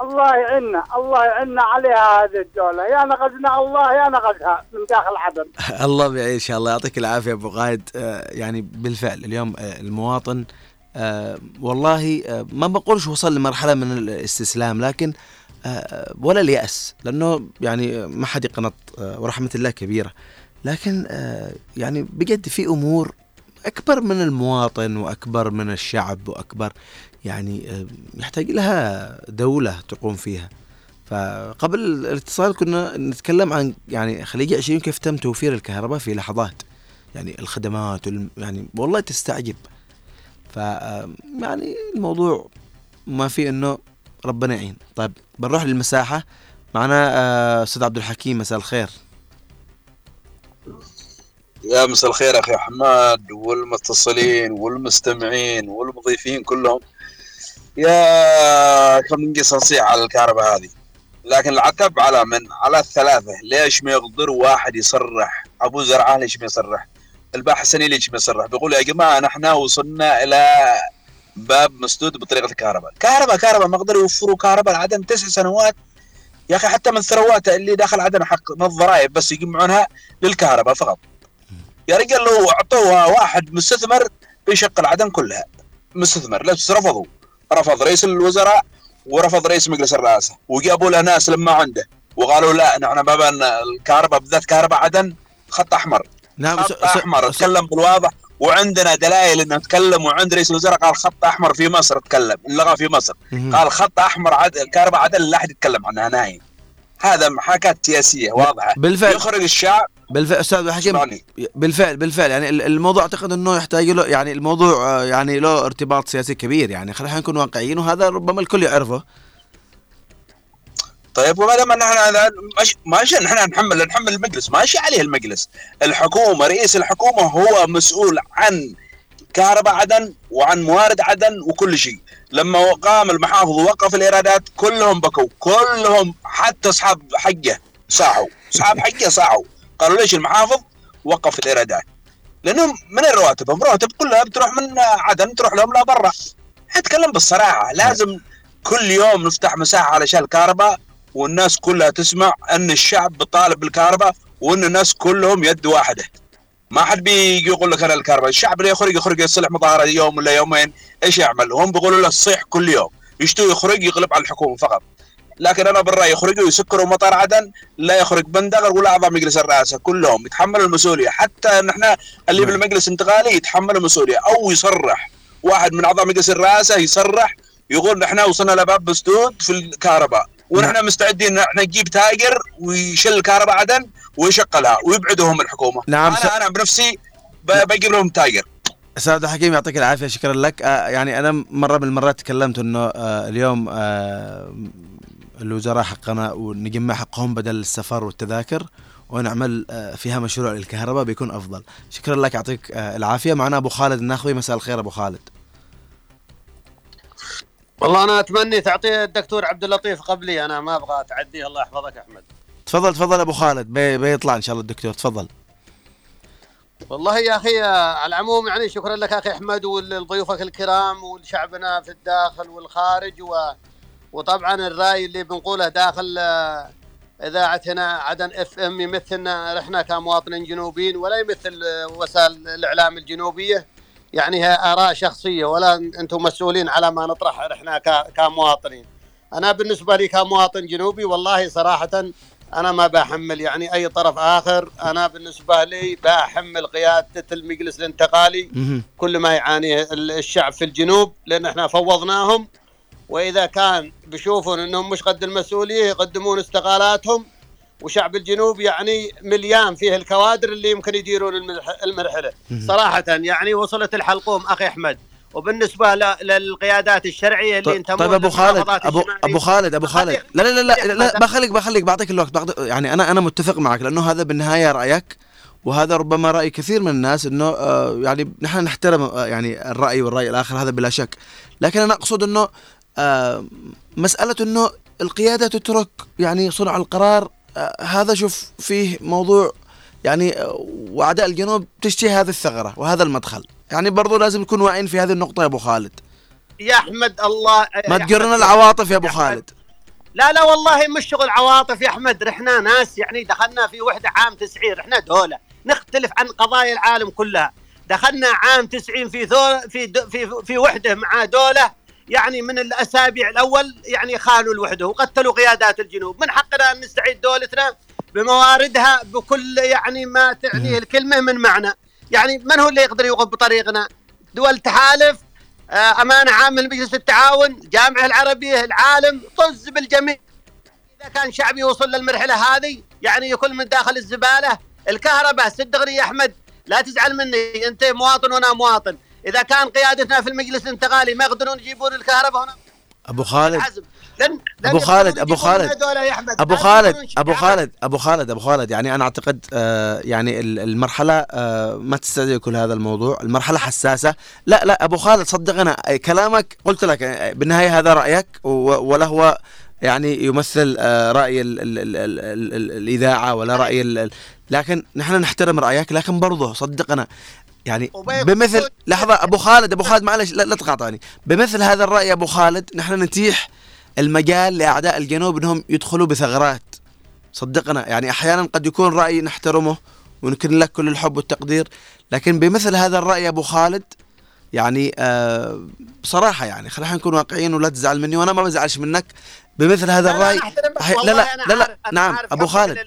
S4: الله يعيننا الله يعيننا عليها هذه الدولة يا نقذنا الله يا نقذها من داخل عدن [laughs]
S1: الله شاء الله. يعطيك العافية أبو قايد. آه، يعني بالفعل اليوم آه، المواطن آه، والله ما بقولش وصل لمرحلة من الاستسلام لكن ولا اليأس. لأنه يعني ما حد يقنط ورحمة الله كبيرة. لكن يعني بجد في أمور أكبر من المواطن وأكبر من الشعب وأكبر يعني آه، يحتاج لها دولة تقوم فيها. فقبل الاتصال كنا نتكلم عن يعني خليج 20 كيف تم توفير الكهرباء في لحظات. يعني الخدمات يعني والله تستعجب. ف يعني الموضوع ما في إنه ربنا يعين. طيب بنروح للمساحة. معنا آه، أستاذ عبد الحكيم مساء الخير.
S10: يا مساء الخير أخي حماد والمتصلين والمستمعين والمضيفين كلهم. يا كم نقص نصيحة على الكهرباء هذه؟ لكن العتب على من؟ على الثلاثة. ليش ما يقدر واحد يصرح؟ أبو زرعة ليش ما يصرح؟ الباحثني ليش ما يصرح؟ بيقول يا جماعة نحن وصلنا إلى باب مسدود بطريقة الكهرباء. كهرباء كهرباء ما قدروا يوفروا كهرباء لعدن تسع سنوات. يا أخي حتى من ثرواتها اللي داخل عدن حق من الضرائب بس يجمعونها للكهرباء فقط. يا رجال لو أعطوها واحد مستثمر بيشغل عدن كلها. مستثمر بس رفضوا. رفض رئيس الوزراء ورفض رئيس مجلس الرئاسة. وجابوا له ناس لما عنده. وقالوا لا نحن بابا الكهرباء بالذات كهرباء عدن خط أحمر.
S1: نعم
S10: خط أحمر تكلم بالواضح. وعندنا دلائل إنه تكلم وعند رئيس الوزراء قال خط أحمر في مصر تكلم لغى في مصر. قال خط أحمر عدن الكهرباء عدن لا أحد يتكلم عنها نهائي هذا محاكاة سياسية واضحة.
S1: بالفعل.
S10: يخرج الشعب
S1: بالفعل أستاذ
S10: اسمعني.
S1: بالفعل بالفعل. يعني ال- الموضوع أعتقد إنه يحتاج له يعني الموضوع آه، يعني له ارتباط سياسي كبير. يعني خلينا نكون واقعيين وهذا ربما الكل يعرفه.
S10: طيب وما دام نحن ماشي نحن نحمل نحمل المجلس. ماشي عليه المجلس. الحكومة رئيس الحكومة هو مسؤول عن كهرباء عدن وعن موارد عدن وكل شيء. لما قام المحافظ ووقف الإيرادات كلهم بكوا. كلهم حتى أصحاب حقه صاحوا أصحاب حقه صاحوا قالوا ليش المحافظ وقف الإيرادات؟ لأنهم من رواتبهم؟ رواتب كلها بتروح من عدن تروح لهم لا برا. اتكلم بالصراحة لازم كل يوم نفتح مساحة علشان الكهرباء والناس كلها تسمع أن الشعب بيطالب بالكهرباء وأن الناس كلهم يد واحدة. ما حد بيجي يقول لك أنا الكهرباء الشعب اللي يخرج يخرج يصلح مظاهرة يوم ولا يومين؟ إيش يعمل؟ هم بيقولوا له الصيح كل يوم. يشتوا يخرج يغلب على الحكومة فقط. لكن أنا بالرأي يخرجوا يسكروا مطار عدن لا يخرج بندغر ولا أعضاء مجلس الرئاسة كلهم يتحملوا المسؤولية. حتى نحن اللي
S1: نعم.
S10: بالمجلس الانتقالي يتحملوا المسؤولية. أو يصرح. واحد من أعضاء مجلس الرئاسة يصرح يقول نحن وصلنا لباب مسدود في الكهرباء ونحن مستعدين نحن نجيب تاجر ويشل الكهرباء عدن ويشغلها ويبعدهم الحكومة.
S1: نعم، س-
S10: أنا أنا بنفسي ب- بجيب لهم تاجر.
S1: أستاذ عبد الحكيم يعطيك العافية شكرا لك. آه يعني أنا مرة من المرات تكلمت إنه آه اليوم آه الوزراء حقنا ونجمع حقهم بدل السفر والتذاكر ونعمل آه فيها مشروع للكهرباء بيكون أفضل. شكرا لك يعطيك آه العافية. معنا أبو خالد الناخوي مساء الخير أبو خالد.
S11: والله أنا أتمنى تعطي الدكتور عبد اللطيف قبلي. أنا ما أبغى تعديه الله يحفظك أحمد.
S1: تفضل تفضل أبو خالد. بي بيطلع إن شاء الله الدكتور. تفضل.
S11: والله يا أخي على العموم يعني شكرا لك أخي أحمد ولضيوفك الكرام ولشعبنا في الداخل والخارج و... وطبعا الرأي اللي بنقوله داخل آه، إذاعة هنا عدن إف إم يمثلنا إحنا كمواطنين جنوبيين ولا يمثل آه، وسائل الإعلام الجنوبية. يعني هي آراء شخصية ولا أنتم مسؤولين على ما نطرح إحنا كمواطنين. أنا بالنسبة لي كمواطن جنوبي والله صراحة أنا ما بحمل يعني أي طرف آخر. أنا بالنسبة لي بحمل قيادة المجلس الانتقالي. كل ما يعانيه ال- الشعب في الجنوب لأن إحنا فوضناهم. وإذا كان بيشوفون إنهم مش قد المسؤولية يقدمون استقالاتهم وشعب الجنوب يعني مليان فيه الكوادر اللي يمكن يديرون المرح- المرحلة. صراحة يعني وصلت الحلقوم أخي أحمد. وبالنسبة للقيادات الشرعية اللي
S1: طيب,
S11: ينتمون
S1: طيب أبو خالد
S11: الشمالية.
S1: ابو خالد أبو خالد. لا لا لا لا, لا بخليك بخليك بعطيك الوقت بعطيك يعني أنا أنا متفق معك لأنه هذا بالنهاية رأيك وهذا ربما رأي كثير من الناس إنه آه يعني نحن نحترم آه يعني الرأي والرأي الآخر هذا بلا شك. لكن أنا أقصد إنه آه مسألة إنه القيادة تترك يعني صنع القرار آه هذا شوف فيه موضوع يعني آه، وأعداء الجنوب تشتهي هذه الثغرة وهذا المدخل. يعني برضو لازم نكون واعيين في هذه النقطة يا أبو خالد.
S11: يا أحمد الله
S1: ما تجرنا
S11: أحمد،
S1: العواطف يا أبو خالد.
S11: لا لا والله مش شغل عواطف يا أحمد. رحنا ناس يعني دخلنا في وحدة عام 90 رحنا دولة. نختلف عن قضايا العالم كلها. دخلنا عام 90 في في في في وحدة مع دولة. يعني من الأسابيع الأول يعني خانوا الوحده وقتلوا قيادات الجنوب. من حقنا أن نستعيد دولتنا بمواردها بكل يعني ما تعنيه الكلمة من معنى. يعني من هو اللي يقدر يوقف بطريقنا؟ دول تحالف آه، أمانة عامة لمجلس التعاون الجامعة العربية العالم طز بالجميع. إذا كان شعبي وصل للمرحلة هذه يعني يكون من داخل الزبالة. الكهرباء صدقني يا أحمد لا تزعل مني أنت مواطن وأنا مواطن. إذا كان قيادتنا في المجلس الانتقالي ما يقدرون يجيبون الكهرباء هنا.
S1: أبو خالد.
S11: لن لن
S1: أبو خالد
S11: أبو
S1: خالد.
S11: أبو
S1: خالد
S11: أبو.
S1: خالد أبو خالد أبو خالد. يعني أنا أعتقد آه يعني ال- المرحلة آه ما تستدعي كل هذا الموضوع. المرحلة حساسة. لا لا أبو خالد صدقنا آه، كلامك قلت لك آه، بالنهاية هذا رأيك ولا هو يعني يمثل آه رأي ال ال ال ال ال ال الإذاعة ولا رأي ال لكن نحن نحترم رأيك لكن برضه صدقنا يعني بمثل لحظة أبو خالد أبو خالد معلش لا, لا تقاطعني. بمثل هذا الرأي يا أبو خالد نحن نتيح المجال لأعداء الجنوب إنهم يدخلوا بثغرات. صدقنا يعني أحيانا قد يكون رأي نحترمه ونكن لك كل الحب والتقدير لكن بمثل هذا الرأي يا أبو خالد يعني آه بصراحة يعني خلينا نكون واقعيين ولا تزعل مني وأنا ما بزعلش منك. بمثل هذا الرأي لا لا لا, لا
S11: عارف- أنا
S1: نعم
S11: أبو
S1: خالد.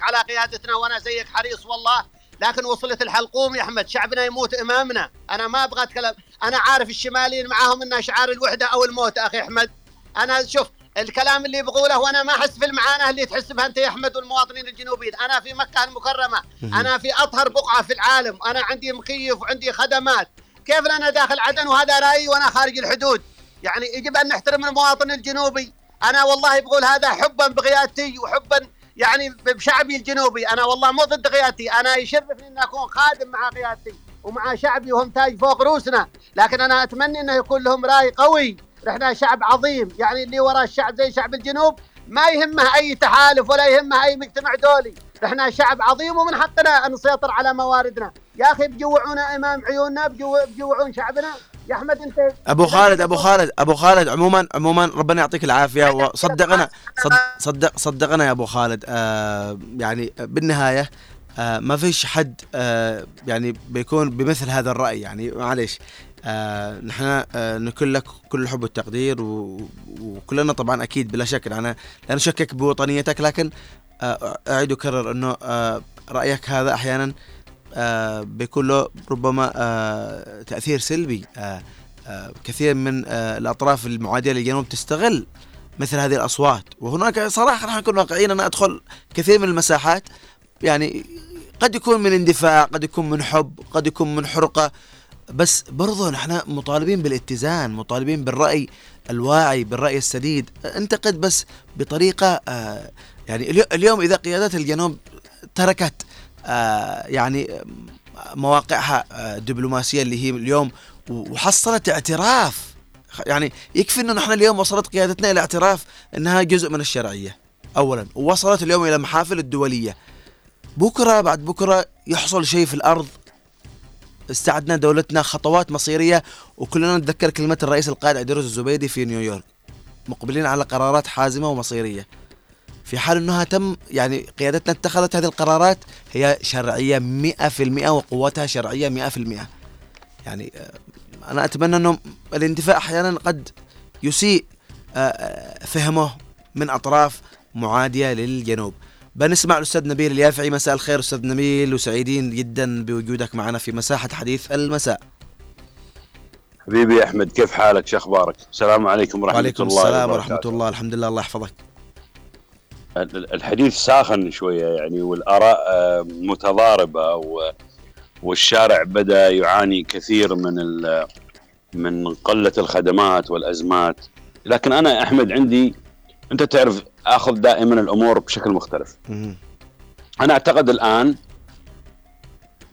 S11: على قيادتنا وأنا زيك حريص والله. لكن وصلت الحلقوم يا أحمد شعبنا يموت إمامنا. أنا ما أبغى أتكلم. أنا عارف الشماليين معاهم إنها شعار الوحدة أو الموت أخي أحمد. أنا شوف الكلام اللي بقوله وأنا ما أحس في المعاناه اللي تحس بها أنت يا أحمد والمواطنين الجنوبيين. أنا في مكه المكرمه أنا في أطهر بقعة في العالم. أنا عندي مكيف وعندي خدمات. كيف أنا داخل عدن؟ وهذا رأيي وأنا خارج الحدود. يعني يجب أن نحترم المواطن الجنوبي. أنا والله بقول هذا حبا بقيادتي وحبا يعني بشعبي الجنوبي. أنا والله مو ضد قيادتي أنا يشرفني ان أكون خادم مع قيادتي ومع شعبي وهم تاج فوق روسنا لكن أنا أتمنى إنه يكون لهم رأي قوي. إحنا شعب عظيم. يعني اللي وراء الشعب زي شعب الجنوب ما يهمه أي تحالف ولا يهمه أي مجتمع دولي. إحنا شعب عظيم ومن حقنا أن نسيطر على مواردنا. يا أخي بجوعونا إمام عيوننا بجو- بجوعون شعبنا. يا أحمد أنت
S1: أبو خالد أبو خالد أبو خالد عموما عموما ربنا يعطيك العافية. وصدقنا صد صدق صدقنا يا أبو خالد. آه يعني بالنهاية آه ما فيش حد آه يعني بيكون بمثل هذا الرأي. يعني معليش آه نحن آه نكون لك كل الحب والتقدير وكلنا طبعا أكيد بلا شك. أنا لا نشكك بوطنيتك لكن آه أعيد وأكرر إنه آه رأيك هذا أحيانا آه بيكون له ربما آه تأثير سلبي. آه آه كثير من آه الأطراف المعادية للجنوب تستغل مثل هذه الأصوات. وهناك صراحة راح نكون واقعيين. أنا أدخل كثير من المساحات. يعني قد يكون من اندفاع قد يكون من حب قد يكون من حرقة. بس برضو نحن مطالبين بالاتزان مطالبين بالرأي الواعي بالرأي السديد. انتقد بس بطريقة آه يعني اليو- اليوم إذا قيادات الجنوب تركت آه يعني مواقعها آه، الدبلوماسية اللي هي اليوم وحصلت اعتراف. يعني يكفي إنه نحن اليوم وصلت قيادتنا إلى اعتراف إنها جزء من الشرعية اولا. ووصلت اليوم إلى المحافل الدولية. بكرة بعد بكرة يحصل شيء في الأرض. استعدنا دولتنا خطوات مصيرية وكلنا نتذكر كلمة الرئيس القائد عيدروس الزبيدي في نيويورك. مقبلين على قرارات حازمة ومصيرية. في حال إنها تم يعني قيادتنا اتخذت هذه القرارات هي شرعية 100% وقوتها شرعية 100% يعني آه، أنا أتمنى إنه الاندفاع أحيانا قد يسيء آه، آه، فهمه من أطراف معادية للجنوب. بنسمع الأستاذ نبيل اليافعي. مساء الخير أستاذ نبيل وسعيدين جدا بوجودك معنا في مساحة حديث المساء.
S12: حبيبي أحمد كيف حالك؟ شو أخبارك؟ السلام عليكم ورحمة
S1: وعليكم
S12: الله
S1: السلام
S12: وبركاته.
S1: ورحمة الله. الحمد لله الله يحفظك.
S12: الحديث ساخن شوية يعني والآراء آه، متضاربة والشارع بدأ يعاني كثير من من قلة الخدمات والأزمات. لكن أنا أحمد عندي أنت تعرف آخذ دائما الأمور بشكل مختلف. أنا أعتقد الآن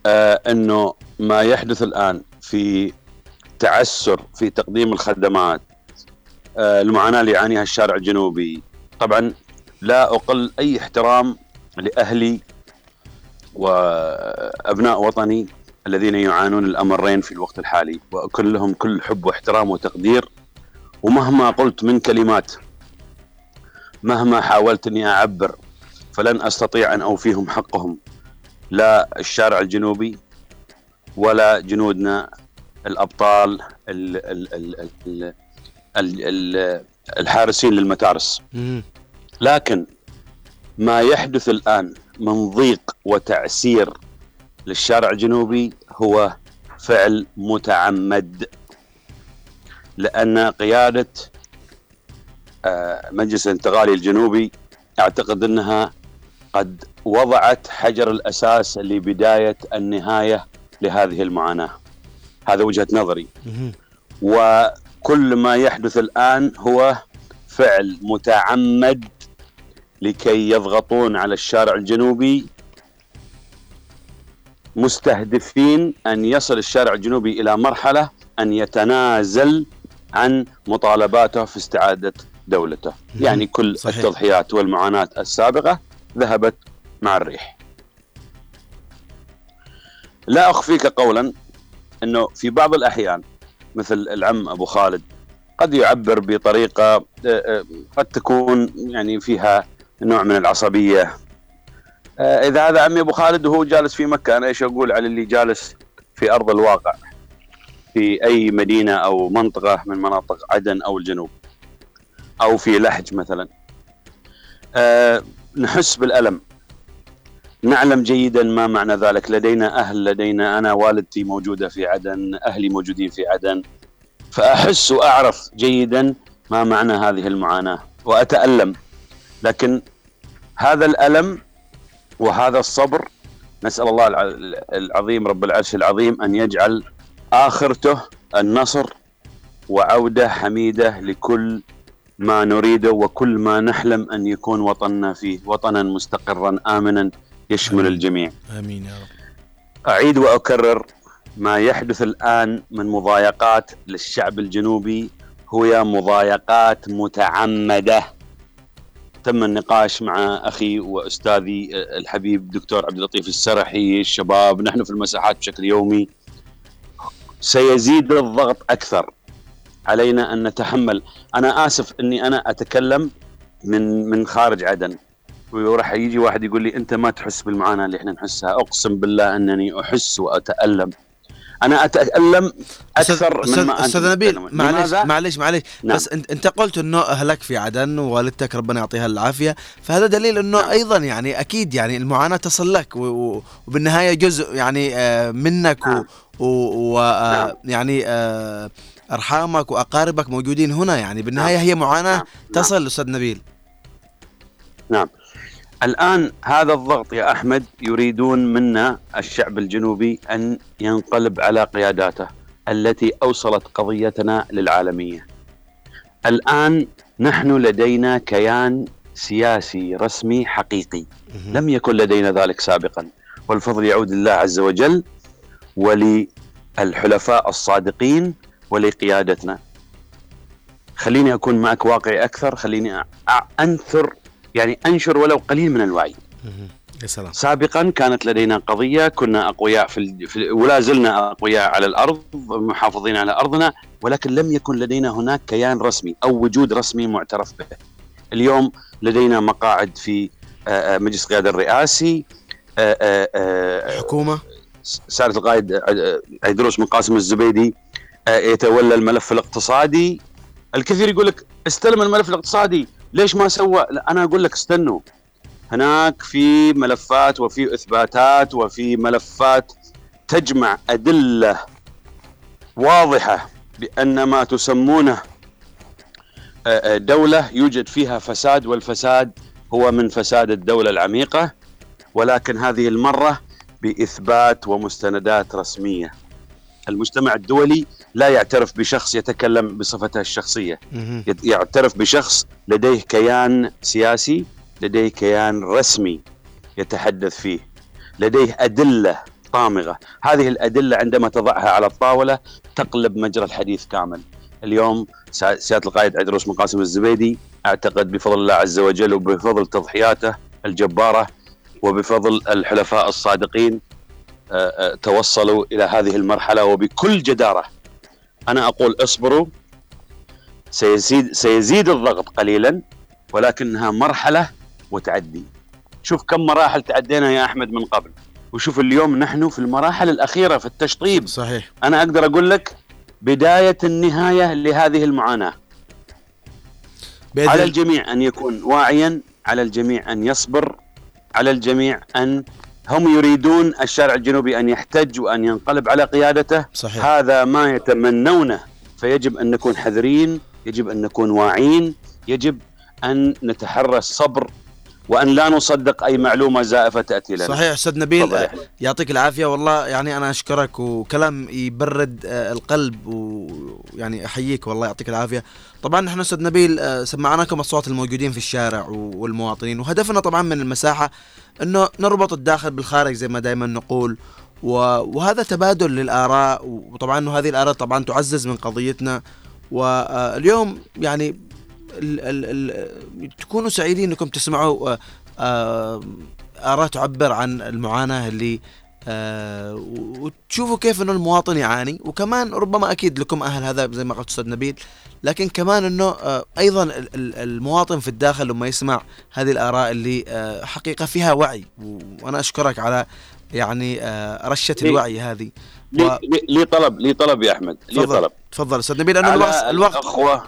S12: آه إنه ما يحدث الآن في تعسر في تقديم الخدمات آه المعاناة اللي يعانيها الشارع الجنوبي. طبعا لا أقل أي احترام لأهلي وأبناء وطني الذين يعانون الأمرين في الوقت الحالي. واكن لهم كل حب واحترام وتقدير. ومهما قلت من كلمات مهما حاولت أني أعبر فلن أستطيع أن أوفيهم حقهم. لا الشارع الجنوبي ولا جنودنا الأبطال ال ال ال ال ال ال الحارسين للمتارس. لكن ما يحدث الآن من ضيق وتعسير للشارع الجنوبي هو فعل متعمد لأن قيادة آه، مجلس الانتقالي الجنوبي أعتقد أنها قد وضعت حجر الأساس لبداية النهاية لهذه المعاناة. هذا وجهة نظري. وكل ما يحدث الآن هو فعل متعمد لكي يضغطون على الشارع الجنوبي مستهدفين أن يصل الشارع الجنوبي إلى مرحلة أن يتنازل عن مطالباته في استعادة دولته، يعني كل
S1: صحيح.
S12: التضحيات والمعاناة السابقة ذهبت مع الريح. لا أخفيك قولا أنه في بعض الأحيان مثل العم أبو خالد قد يعبر بطريقة آه، آه، قد تكون يعني فيها نوع من العصبية. آه، إذا هذا عمي أبو خالد وهو جالس في مكة أنا إيش أقول على اللي جالس في أرض الواقع في أي مدينة أو منطقة من مناطق عدن أو الجنوب أو في لحج مثلا. آه، نحس بالألم. نعلم جيدا ما معنى ذلك. لدينا أهل لدينا أنا والدتي موجودة في عدن أهلي موجودين في عدن. فأحس وأعرف جيدا ما معنى هذه المعاناة وأتألم. لكن هذا الألم وهذا الصبر نسأل الله الع- العظيم رب العرش العظيم أن يجعل آخرته النصر وعودة حميدة لكل ما نريده وكل ما نحلم أن يكون وطننا فيه وطنا مستقرا امنا يشمل الجميع.
S1: آمين يا رب.
S12: أعيد وأكرر ما يحدث الآن من مضايقات للشعب الجنوبي هي مضايقات متعمدة. تم النقاش مع أخي وأستاذي الحبيب دكتور عبد اللطيف السرحي الشباب. نحن في المساحات بشكل يومي. سيزيد الضغط أكثر. علينا أن نتحمل. أنا آسف أني أنا أتكلم من من خارج عدن. وراح يجي واحد يقول لي أنت ما تحس بالمعاناة اللي إحنا نحسها. أقسم بالله إنني أحس وأتألم. أنا أتألم أكثر
S1: أستاذ
S12: مما
S1: أستاذ نبيل
S12: لماذا؟
S1: معلش معلش
S12: نعم.
S1: بس انت أنت قلت إنه أهلك في عدن ووالدتك ربنا يعطيها العافية فهذا دليل إنه
S12: نعم.
S1: أيضا يعني أكيد يعني المعاناة تصل لك وبالنهاية جزء يعني آه، منك
S12: نعم. نعم.
S1: ويعني آه، أرحامك وأقاربك موجودين هنا يعني بالنهاية
S12: نعم.
S1: هي معاناة
S12: نعم.
S1: تصل أستاذ نبيل
S12: نعم الآن هذا الضغط يا أحمد يريدون منا الشعب الجنوبي أن ينقلب على قياداته التي أوصلت قضيتنا للعالمية. الآن نحن لدينا كيان سياسي رسمي حقيقي. لم يكن لدينا ذلك سابقا. والفضل يعود لله عز وجل وللحلفاء الصادقين ولقيادتنا. خليني أكون معك واقعي أكثر. خليني أنثر يعني أنشر ولو قليل من الوعي.
S1: يا سلام.
S12: سابقا كانت لدينا قضية كنا أقوياء في, ال... في ولا زلنا أقوياء على الأرض محافظين على أرضنا ولكن لم يكن لدينا هناك كيان رسمي أو وجود رسمي معترف به. اليوم لدينا مقاعد في آه، آه، مجلس القياده الرئاسي آه،
S1: حكومة.
S12: سعاده القائد عيدروس بن قاسم الزبيدي يتولى الملف الاقتصادي. الكثير يقول لك استلم الملف الاقتصادي. ليش ما سوى؟ أنا أقول لك استنوا. هناك في ملفات وفي إثباتات وفي ملفات تجمع أدلة واضحة بأن ما تسمونه آه، آه، دولة يوجد فيها فساد والفساد هو من فساد الدولة العميقة ولكن هذه المرة بإثبات ومستندات رسمية. المجتمع الدولي لا يعترف بشخص يتكلم بصفته الشخصية. يت- يعترف بشخص لديه كيان سياسي لديه كيان رسمي يتحدث فيه. لديه أدلة طامغة. هذه الأدلة عندما تضعها على الطاولة تقلب مجرى الحديث كامل. اليوم سيادة القائد عدروس بن قاسم الزبيدي أعتقد بفضل الله عز وجل وبفضل تضحياته الجبارة وبفضل الحلفاء الصادقين توصلوا إلى هذه المرحلة وبكل جدارة. أنا أقول اصبروا سيزيد سيزيد الضغط قليلا ولكنها مرحلة وتعدي شوف كم مراحل تعدينا يا أحمد من قبل. وشوف اليوم نحن في المراحل الأخيرة في التشطيب.
S1: صحيح.
S12: أنا أقدر أقول لك بداية النهاية لهذه المعاناة.
S1: بإذن
S12: على الجميع أن يكون واعيا على الجميع أن يصبر على الجميع أن هم يريدون الشارع الجنوبي أن يحتج وأن ينقلب على قيادته
S1: صحيح.
S12: هذا ما يتمنونه فيجب أن نكون حذرين يجب أن نكون واعيين يجب أن نتحرى الصبر وأن لا نصدق أي معلومة زائفة تأتي لنا.
S1: صحيح أستاذ نبيل آه،. يعطيك العافية. والله يعني أنا أشكرك وكلام يبرد آه، القلب ويعني أحييك والله يعطيك العافية. طبعا نحن أستاذ نبيل آه، سمعناكم أصوات الموجودين في الشارع والمواطنين وهدفنا طبعا من المساحة إنه نربط الداخل بالخارج زي ما دائما نقول وهذا تبادل للآراء وطبعا هذه الآراء طبعا تعزز من قضيتنا. واليوم يعني ال ال ال تكونوا سعيدين إنكم تسمعوا آه، آه، آراء تعبر عن المعاناة اللي آه وتشوفوا كيف إنه المواطن يعاني. وكمان ربما أكيد لكم أهل هذا زي ما قلت أستاذ نبيل لكن كمان إنه آه أيضا ال- ال- المواطن في الداخل لما يسمع هذه الآراء اللي آه حقيقة فيها وعي. و- وأنا أشكرك على يعني
S12: رشة
S1: الوعي هذه.
S12: لي, لي, لي طلب لي طلب يا أحمد لي طلب.
S1: تفضل أستاذ نبيل
S12: على
S1: الوقت الوقت
S12: الأخوة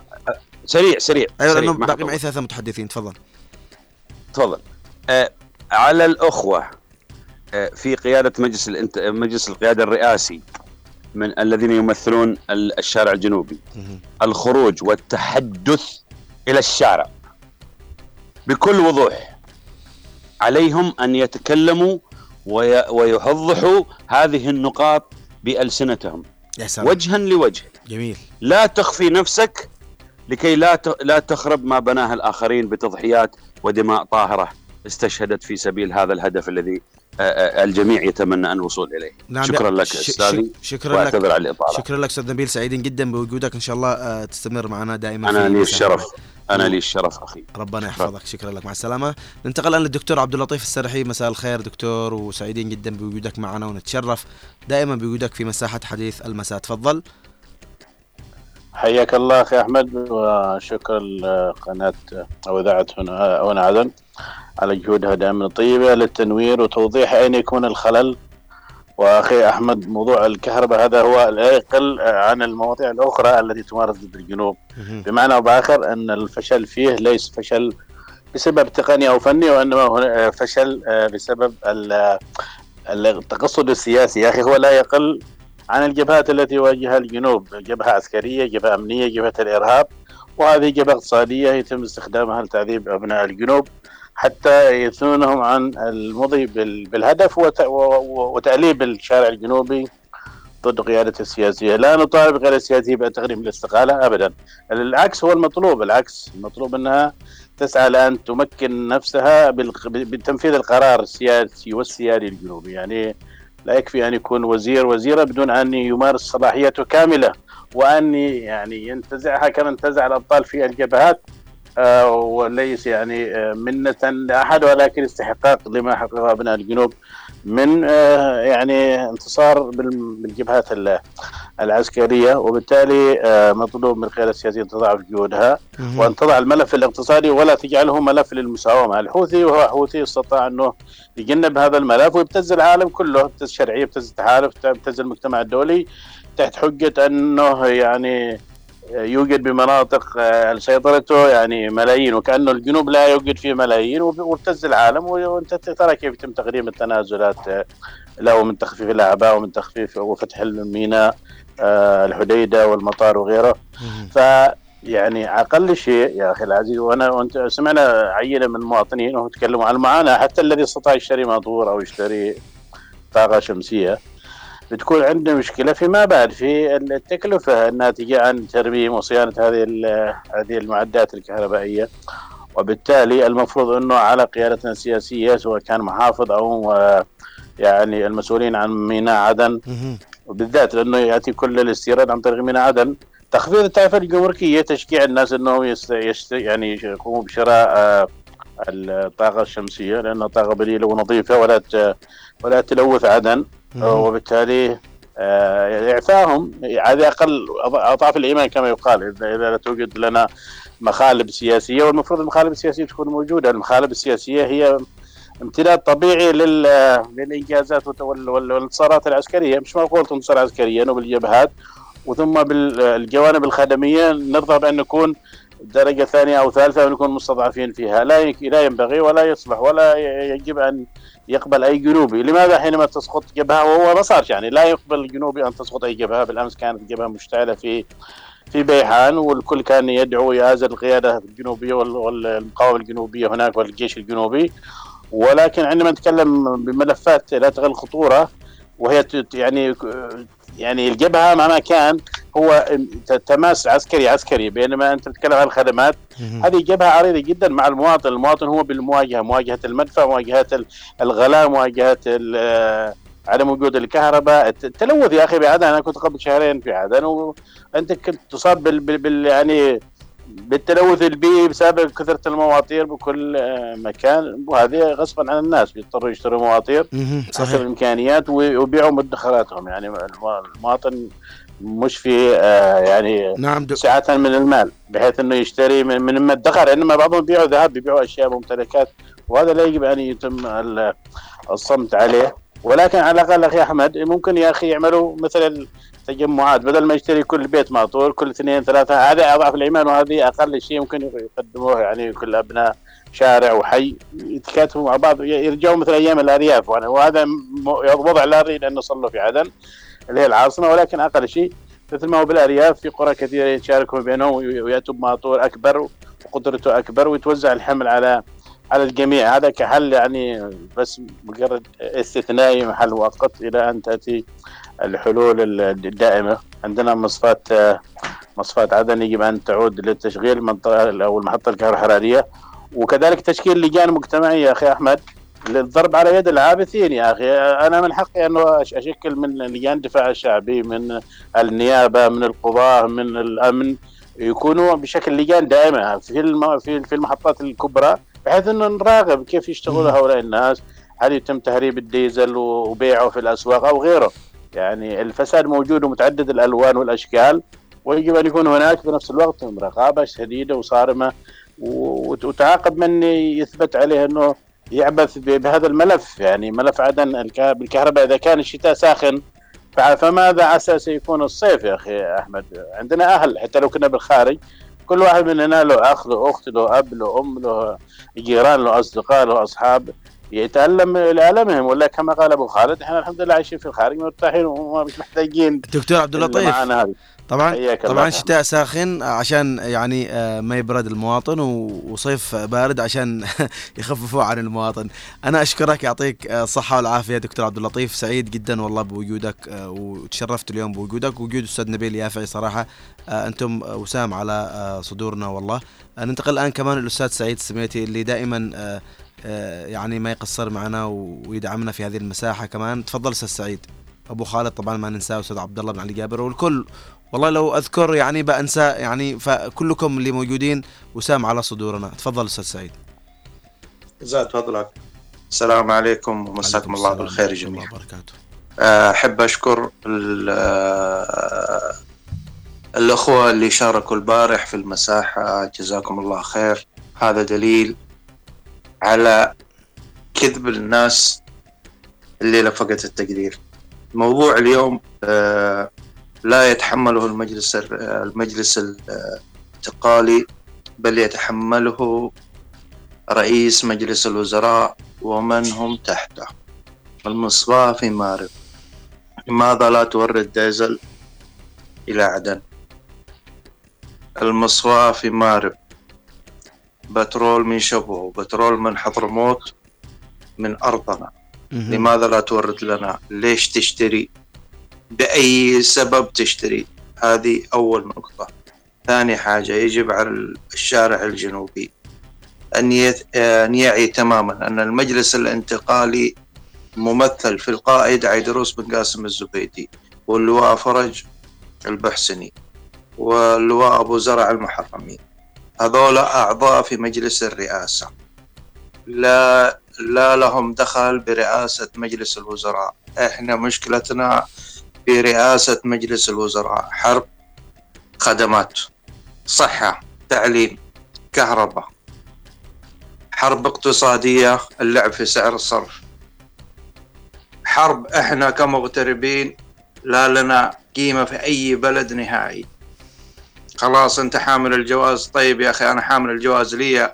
S12: سريع سريع
S1: أيوه
S12: سريع لأنه
S1: باقي. معي ثلاثة متحدثين تفضل.
S12: تفضل. آه على الأخوة آه في قيادة مجلس الانت... مجلس القيادة الرئاسي من الذين يمثلون ال- الشارع الجنوبي. الخروج والتحدث إلى الشارع. بكل وضوح عليهم أن يتكلموا وي... ويوضحوا هذه النقاط بألسنتهم.
S1: يا سلام.
S12: وجها لوجه.
S1: جميل.
S12: لا تخفي نفسك لكي لا لا تخرب ما بناه الآخرين بتضحيات ودماء طاهرة استشهدت في سبيل هذا الهدف الذي الجميع يتمنى أن الوصول إليه.
S1: نعم
S12: شكرا لك أستاذي
S1: شكرا لك.
S12: على الإطالة.
S1: شكرا لك أستاذ نبيل سعيدين جدا بوجودك. إن شاء الله تستمر معنا دائما أنا
S12: لي. الشرف أنا لي الشرف أخي.
S1: ربنا يحفظك. شكرا لك. مع السلامة. ننتقل الآن للدكتور عبد اللطيف السرحي. مساء الخير دكتور وسعيدين جدا بوجودك معنا ونتشرف دائما بوجودك في مساحة حديث المساء. تفضل.
S13: حياك الله أخي أحمد وشكرا لقناة أو اذاعه هنا هنا عدن على جهودها دائما الطيبة للتنوير وتوضيح أين يكون الخلل. وأخي أحمد موضوع الكهرباء هذا هو لا يقل عن المواضيع الأخرى التي تمارس ضد الجنوب. بمعنى أو بآخر أن الفشل فيه ليس فشل بسبب تقني أو فني وإنما فشل بسبب ال- التقصد السياسي. يا أخي هو لا يقل عن الجبهات التي يواجهها الجنوب جبهة عسكرية جبهة أمنية جبهة الإرهاب. وهذه جبهة اقتصادية يتم استخدامها لتعذيب أبناء الجنوب حتى يثنونهم عن المضي بال- بالهدف وتأليب الشارع الجنوبي ضد قيادة السياسية. لا نطالب القيادة السياسية بتقديم الاستقالة أبدا. العكس هو المطلوب العكس. المطلوب أنها تسعى لأن تمكن نفسها بتنفيذ القرار السياسي والسيادي الجنوبي. يعني لا يكفي أن يكون وزير. وزيرة بدون أن يمارس صلاحيته كاملة وأن يعني ينتزعها كما انتزع الأبطال في الجبهات آه وليس يعني آه منة لأحد ولكن استحقاق لما حققه ابناء الجنوب. من آه يعني انتصار بال- بالجبهات ال- العسكرية وبالتالي آه مطلوب من القياده السياسية ان تضاعف جهودها وأن تضع الملف الاقتصادي ولا تجعله ملف للمساومة، الحوثي وهو حوثي استطاع أنه يجنب هذا الملف ويبتز العالم كله، يبتز الشرعية، يبتز التحالف، يبتز المجتمع الدولي تحت حجة أنه يعني يوجد بمناطق آه، سيطرته يعني ملايين وكأنه الجنوب لا يوجد فيه ملايين وابتز العالم وانت ترى كيف يتم تقديم التنازلات آه، له من تخفيف الأعباء ومن تخفيف وفتح الميناء آه، الحديدة والمطار وغيره. ف يعني أقل شيء يا أخي العزيز وأنا وأنت سمعنا عينة من المواطنين وهم يتكلموا عن المعاناة حتى الذي استطاع يشتري موتور أو يشتري طاقة شمسية. بتكون عندنا مشكلة فيما بعد في التكلفة الناتجة عن ترميم وصيانة هذه هذه المعدات الكهربائية. وبالتالي المفروض إنه على قيادتنا السياسية سواء كان محافظ أو يعني المسؤولين عن ميناء عدن. وبالذات لأنه يأتي كل الاستيراد عن طريق ميناء عدن. تخفيض التعرفه الجمركية تشجيع الناس إنهم يست... يعني يقوموا بشراء آه، الطاقة الشمسية لانها طاقه بديلة ونظيفة ولا ت... ولا تلوث عدن. وبالتالي آه، اعفائهم هذه أقل أضعاف الإيمان كما يقال. اذا إذا لا توجد لنا مخالب سياسية والمفروض المخالب السياسية تكون موجودة، المخالب السياسية هي امتداد طبيعي لل... للإنجازات والانتصارات العسكرية. مش معقول تنتصر عسكريا وبالجبهات وثم بالجوانب الخدمية نرضى بان نكون درجة ثانية أو ثالثة ونكون مستضعفين فيها. لا لا ينبغي ولا يصلح ولا يجب أن يقبل أي جنوبي، لماذا حينما تسقط جبهة؟ وهو ما صار يعني لا يقبل الجنوبي أن تسقط أي جبهة. بالأمس كانت جبهة مشتعلة في في بيحان والكل كان يدعو يعزل القيادة الجنوبية وال- والمقاومة الجنوبية هناك والجيش الجنوبي. ولكن عندما نتكلم بملفات لا تقل خطورة وهي يعني يعني الجبهة مهما كان هو تماس عسكري عسكري بينما أنت تتكلم عن الخدمات هذه جبهة عريضة جدا مع المواطن، المواطن هو بالمواجهة، مواجهة المدفع، مواجهة ال- الغلاء، مواجهة آه، عدم وجود الكهرباء، الت- التلوث يا أخي بعدن أنا كنت قبل شهرين في عدن وأنت كنت تصاب بال, بال, بال يعني بالتلوث البيئي بسبب كثرة المواطير بكل آه، مكان. وهذه غصبا عن الناس بيضطروا يشتروا مواطير
S1: مهم.
S13: حسب
S1: صحيح.
S13: الإمكانيات ويبيعوا مدخراتهم. يعني الم- المواطن مش في آه، يعني
S1: نعم.
S13: سعة من المال بحيث إنه يشتري من من ما ادخر. إنما بعضهم يبيعوا ذهب بيبيعوا أشياء ممتلكات وهذا لا يجب أن يتم ال- الصمت عليه. ولكن على الأقل أخي أحمد ممكن يا أخي يعملوا مثل التجمعات. بدل ما يشتري كل بيت معطور كل اثنين ثلاثة هذا أضعف الإيمان وهذه أقل شيء ممكن يقدموه يعني كل أبناء شارع وحي. يتكاتفوا مع بعض يرجعوا مثل أيام الأرياف. وهذا وضع لا اريد أن في عدن. اللي هي العاصمة ولكن أقل شيء مثل ما هو بالأرياف في قرى كثيرة يتشاركوا بينهم وي- ويأتوا بماطور أكبر وقدرته أكبر ويتوزع الحمل على على الجميع. هذا كحل يعني بس مجرد استثنائي محل مؤقت إلى أن تأتي الحلول ال- الدائمة. عندنا مصفات آه، مصفات عدن يجب أن تعود للتشغيل المنطقة أو المحطة الكهروحراريه وكذلك تشكيل لجان مجتمعيه أخي أحمد. للضرب على يد العابثين يا أخي. أنا من حقي إنه أشكل من لجان الدفاع الشعبي من النيابة من القضاه من الأمن يكونوا بشكل لجان دائمه في الم... في في المحطات الكبرى بحيث إنه نراقب كيف يشتغلوا هؤلاء الناس هل يتم تهريب الديزل وبيعه في الأسواق أو غيره. يعني الفساد موجود ومتعدد الألوان والأشكال ويجب أن يكون هناك في نفس الوقت رقابة شديدة وصارمة وتعاقب من يثبت عليه إنه يعبث بهذا الملف. يعني ملف عدن الك- بالكهرباء. إذا كان الشتاء ساخن فماذا عسى سيكون الصيف يا أخي أحمد؟ عندنا أهل حتى لو كنا بالخارج. كل واحد مننا له أخ له أخت له أب له أم له جيران له أصدقاء له أصحاب. يتألم لألمهم. ولا كما قال أبو خالد إحنا الحمد لله عايشين في الخارج مرتاحين ومش محتاجين
S1: دكتور عبد اللطيف طبعا طبعا شتاء ساخن عشان يعني آه، ما يبرد المواطن وصيف بارد عشان [laughs] يخففوا عن المواطن. أنا أشكرك يعطيك آه، الصحة والعافية دكتور عبد اللطيف. سعيد جدا والله بوجودك آه، وتشرفت اليوم بوجودك. وجود أستاذ نبيل يافعي صراحة أنتم وسام على صدورنا والله. ننتقل الآن كمان للأستاذ سعيد السميتي اللي دائما يعني ما يقصر معنا ويدعمنا في هذه المساحة كمان. تفضل أستاذ سعيد. أبو خالد طبعا ما ننساه أستاذ عبد الله بن علي جابر. والكل والله لو أذكر يعني بأنسى يعني فكلكم اللي موجودين وسام على صدورنا. تفضل أستاذ سعيد.
S14: زاد فضلك السلام عليكم ومساكم الله بالخير جميعا.
S1: وبركاته.
S14: آه، أحب أشكر ال- آه، الأخوة اللي شاركوا البارح في المساحة. جزاكم الله خير. هذا دليل على كذب الناس اللي لفقت التقدير. موضوع اليوم آه، لا يتحمله المجلس المجلس الانتقالي بل يتحمله رئيس مجلس الوزراء ومن هم تحته. المصباح في مارب لماذا لا تورد ديزل إلى عدن؟ المصفاة في مارب بترول من شبوه بترول من حضرموت من أرضنا. لماذا لا تورد لنا؟ ليش تشتري بأي سبب تشتري. هذه أول نقطة. ثاني حاجة يجب على الشارع الجنوبي أن يعي تماما أن المجلس الانتقالي ممثل في القائد عيدروس بن قاسم الزبيدي واللواء فرج البحسني واللواء أبو زرع المحرمي. هذول أعضاء في مجلس الرئاسة. لا لا لهم دخل برئاسة مجلس الوزراء. إحنا مشكلتنا في رئاسة مجلس الوزراء. حرب خدمات صحة تعليم كهرباء. حرب اقتصادية اللعب في سعر الصرف. حرب إحنا كمغتربين لا لنا قيمة في أي بلد نهائي. خلاص أنت حامل الجواز؟ طيب يا أخي أنا حامل الجواز لي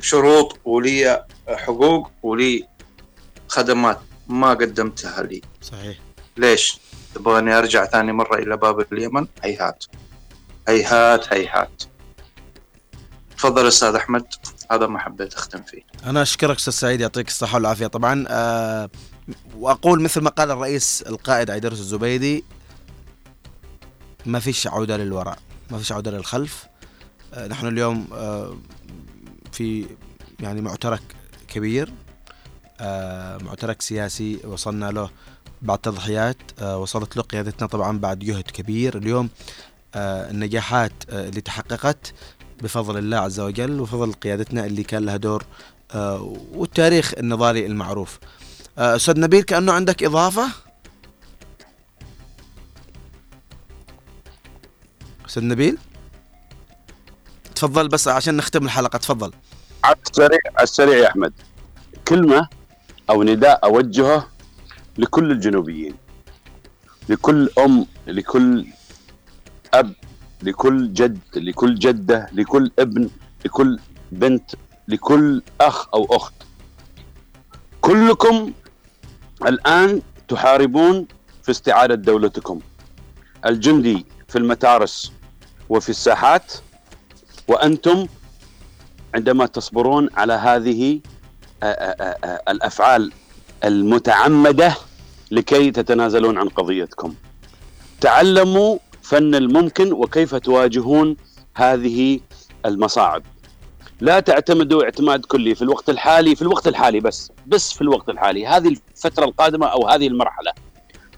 S14: شروط ولي حقوق ولي خدمات. ما قدمتها لي.
S1: صحيح.
S14: ليش؟ تبغاني أرجع ثاني مرة إلى باب اليمن؟ هيهات. هيهات هيهات. تفضل أستاذ أحمد. هذا ما حبيت أختم فيه.
S1: أنا أشكرك أستاذ سعيد يعطيك الصحة والعافية. طبعا آه وأقول مثل ما قال الرئيس القائد عيدروس الزبيدي ما فيش عودة للوراء ما فيش عودة للخلف. آه نحن اليوم آه في يعني معترك كبير. معترك سياسي وصلنا له بعد تضحيات آه وصلت له قيادتنا طبعا بعد جهد كبير. اليوم آه النجاحات آه اللي تحققت بفضل الله عز وجل وفضل قيادتنا اللي كان لها دور آه والتاريخ النضالي المعروف. آه، أستاذ نبيل كأنه عندك إضافة؟ أستاذ نبيل؟ تفضل بس عشان نختم الحلقة تفضل.
S12: على السريع السريع يا أحمد. كلمة أو نداء أوجهه لكل الجنوبيين لكل أم لكل أب لكل جد لكل جدة لكل ابن لكل بنت لكل أخ أو أخت. كلكم الآن تحاربون في استعادة دولتكم. الجندي في المتارس وفي الساحات وأنتم عندما تصبرون على هذه الأفعال المتعمدة لكي تتنازلون عن قضيتكم. تعلموا فن الممكن وكيف تواجهون هذه المصاعب. لا تعتمدوا اعتماد كلي في الوقت الحالي في الوقت الحالي بس بس في الوقت الحالي هذه الفترة القادمة أو هذه المرحلة.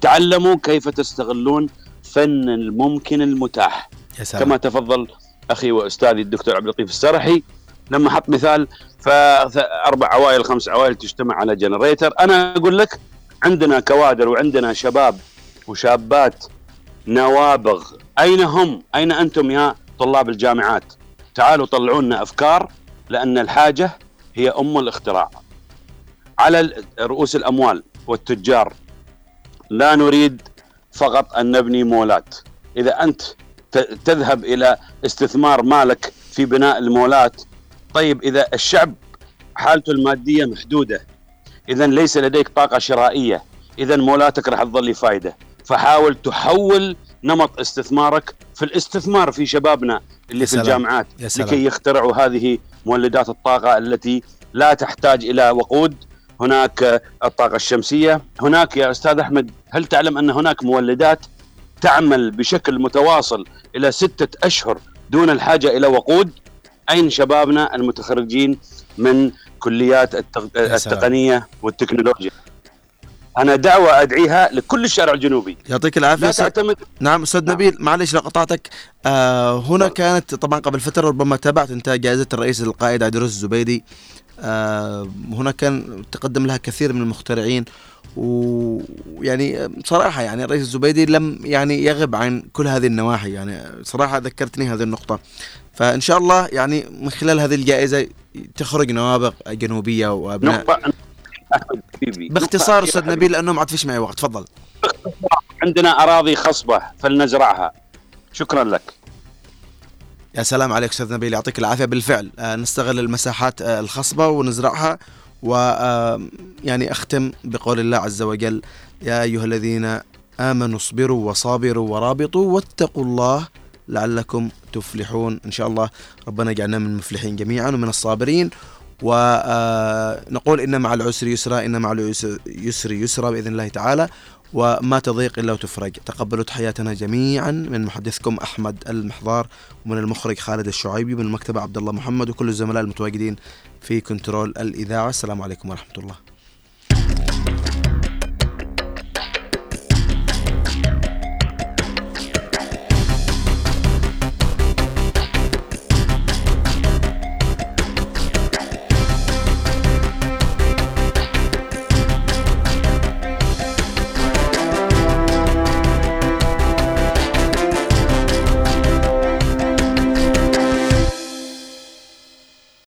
S12: تعلموا كيف تستغلون فن الممكن المتاح.
S1: يا سلام.
S12: كما تفضل أخي وأستاذي الدكتور عبد اللطيف السرحي لما حط مثال فأربع عوائل خمس عوائل تجتمع على جنريتر. أنا أقول لك عندنا كوادر وعندنا شباب وشابات نوابغ. أين هم؟ أين أنتم يا طلاب الجامعات؟ تعالوا طلعوا لنا أفكار لأن الحاجة هي أم الاختراع. على رؤوس الأموال والتجار لا نريد فقط أن نبني مولات. إذا أنت تذهب إلى استثمار مالك في بناء المولات طيب إذا الشعب حالته المادية محدودة اذا ليس لديك طاقة شرائية اذا مولاتك راح تظل فايدة فحاول تحول نمط استثمارك في الاستثمار في شبابنا اللي في. الجامعات
S1: يا سلام.
S12: لكي يخترعوا هذه مولدات الطاقة التي لا تحتاج إلى وقود هناك الطاقة الشمسية هناك يا أستاذ أحمد هل تعلم أن هناك مولدات تعمل بشكل متواصل إلى ستة أشهر دون الحاجة إلى وقود اين شبابنا المتخرجين من كليات التق...
S1: يا سلام.
S12: التقنية والتكنولوجيا. أنا دعوة أدعيها لكل الشارع الجنوبي.
S1: يعطيك العافية.
S12: لا
S1: أستاذ-
S12: تعتمد
S1: نعم أستاذ نبيل معلش لو قطعتك. آه هنا كانت طبعا قبل فترة ربما تابعت أنت جائزة الرئيس القائد عيدروس الزبيدي. آه هنا كان تقدم لها كثير من المخترعين. ويعني صراحة يعني الرئيس الزبيدي لم يعني يغب عن كل هذه النواحي. يعني صراحة ذكرتني هذه النقطة. فإن شاء الله يعني من خلال هذه الجائزة تخرج نوابغ
S12: حبيبي
S1: باختصار
S12: نقطة
S1: أستاذ
S12: أخيرة
S1: نبيل لأنه ما عاد فيش معي وقت. تفضل.
S12: عندنا أراضي خصبة فلنزرعها. شكرا لك.
S1: يا سلام عليك أستاذ نبيل يعطيك العافية. بالفعل آه، نستغل المساحات آه، الخصبة ونزرعها و يعني أختم بقول الله عز وجل يا أيها الذين آمنوا اصبروا وصابروا ورابطوا واتقوا الله لعلكم تفلحون. إن شاء الله ربنا يجعلنا من المفلحين جميعا ومن الصابرين. ونقول إن مع العسر يسرا إن مع العسر يسرا بإذن الله تعالى. وما تضيق إلا وتفرج. تقبلوا تحياتنا جميعا من محدثكم أحمد المحضار ومن المخرج خالد الشعيبي من المكتبة عبد الله محمد وكل الزملاء المتواجدين في كنترول الإذاعة. السلام عليكم ورحمة الله.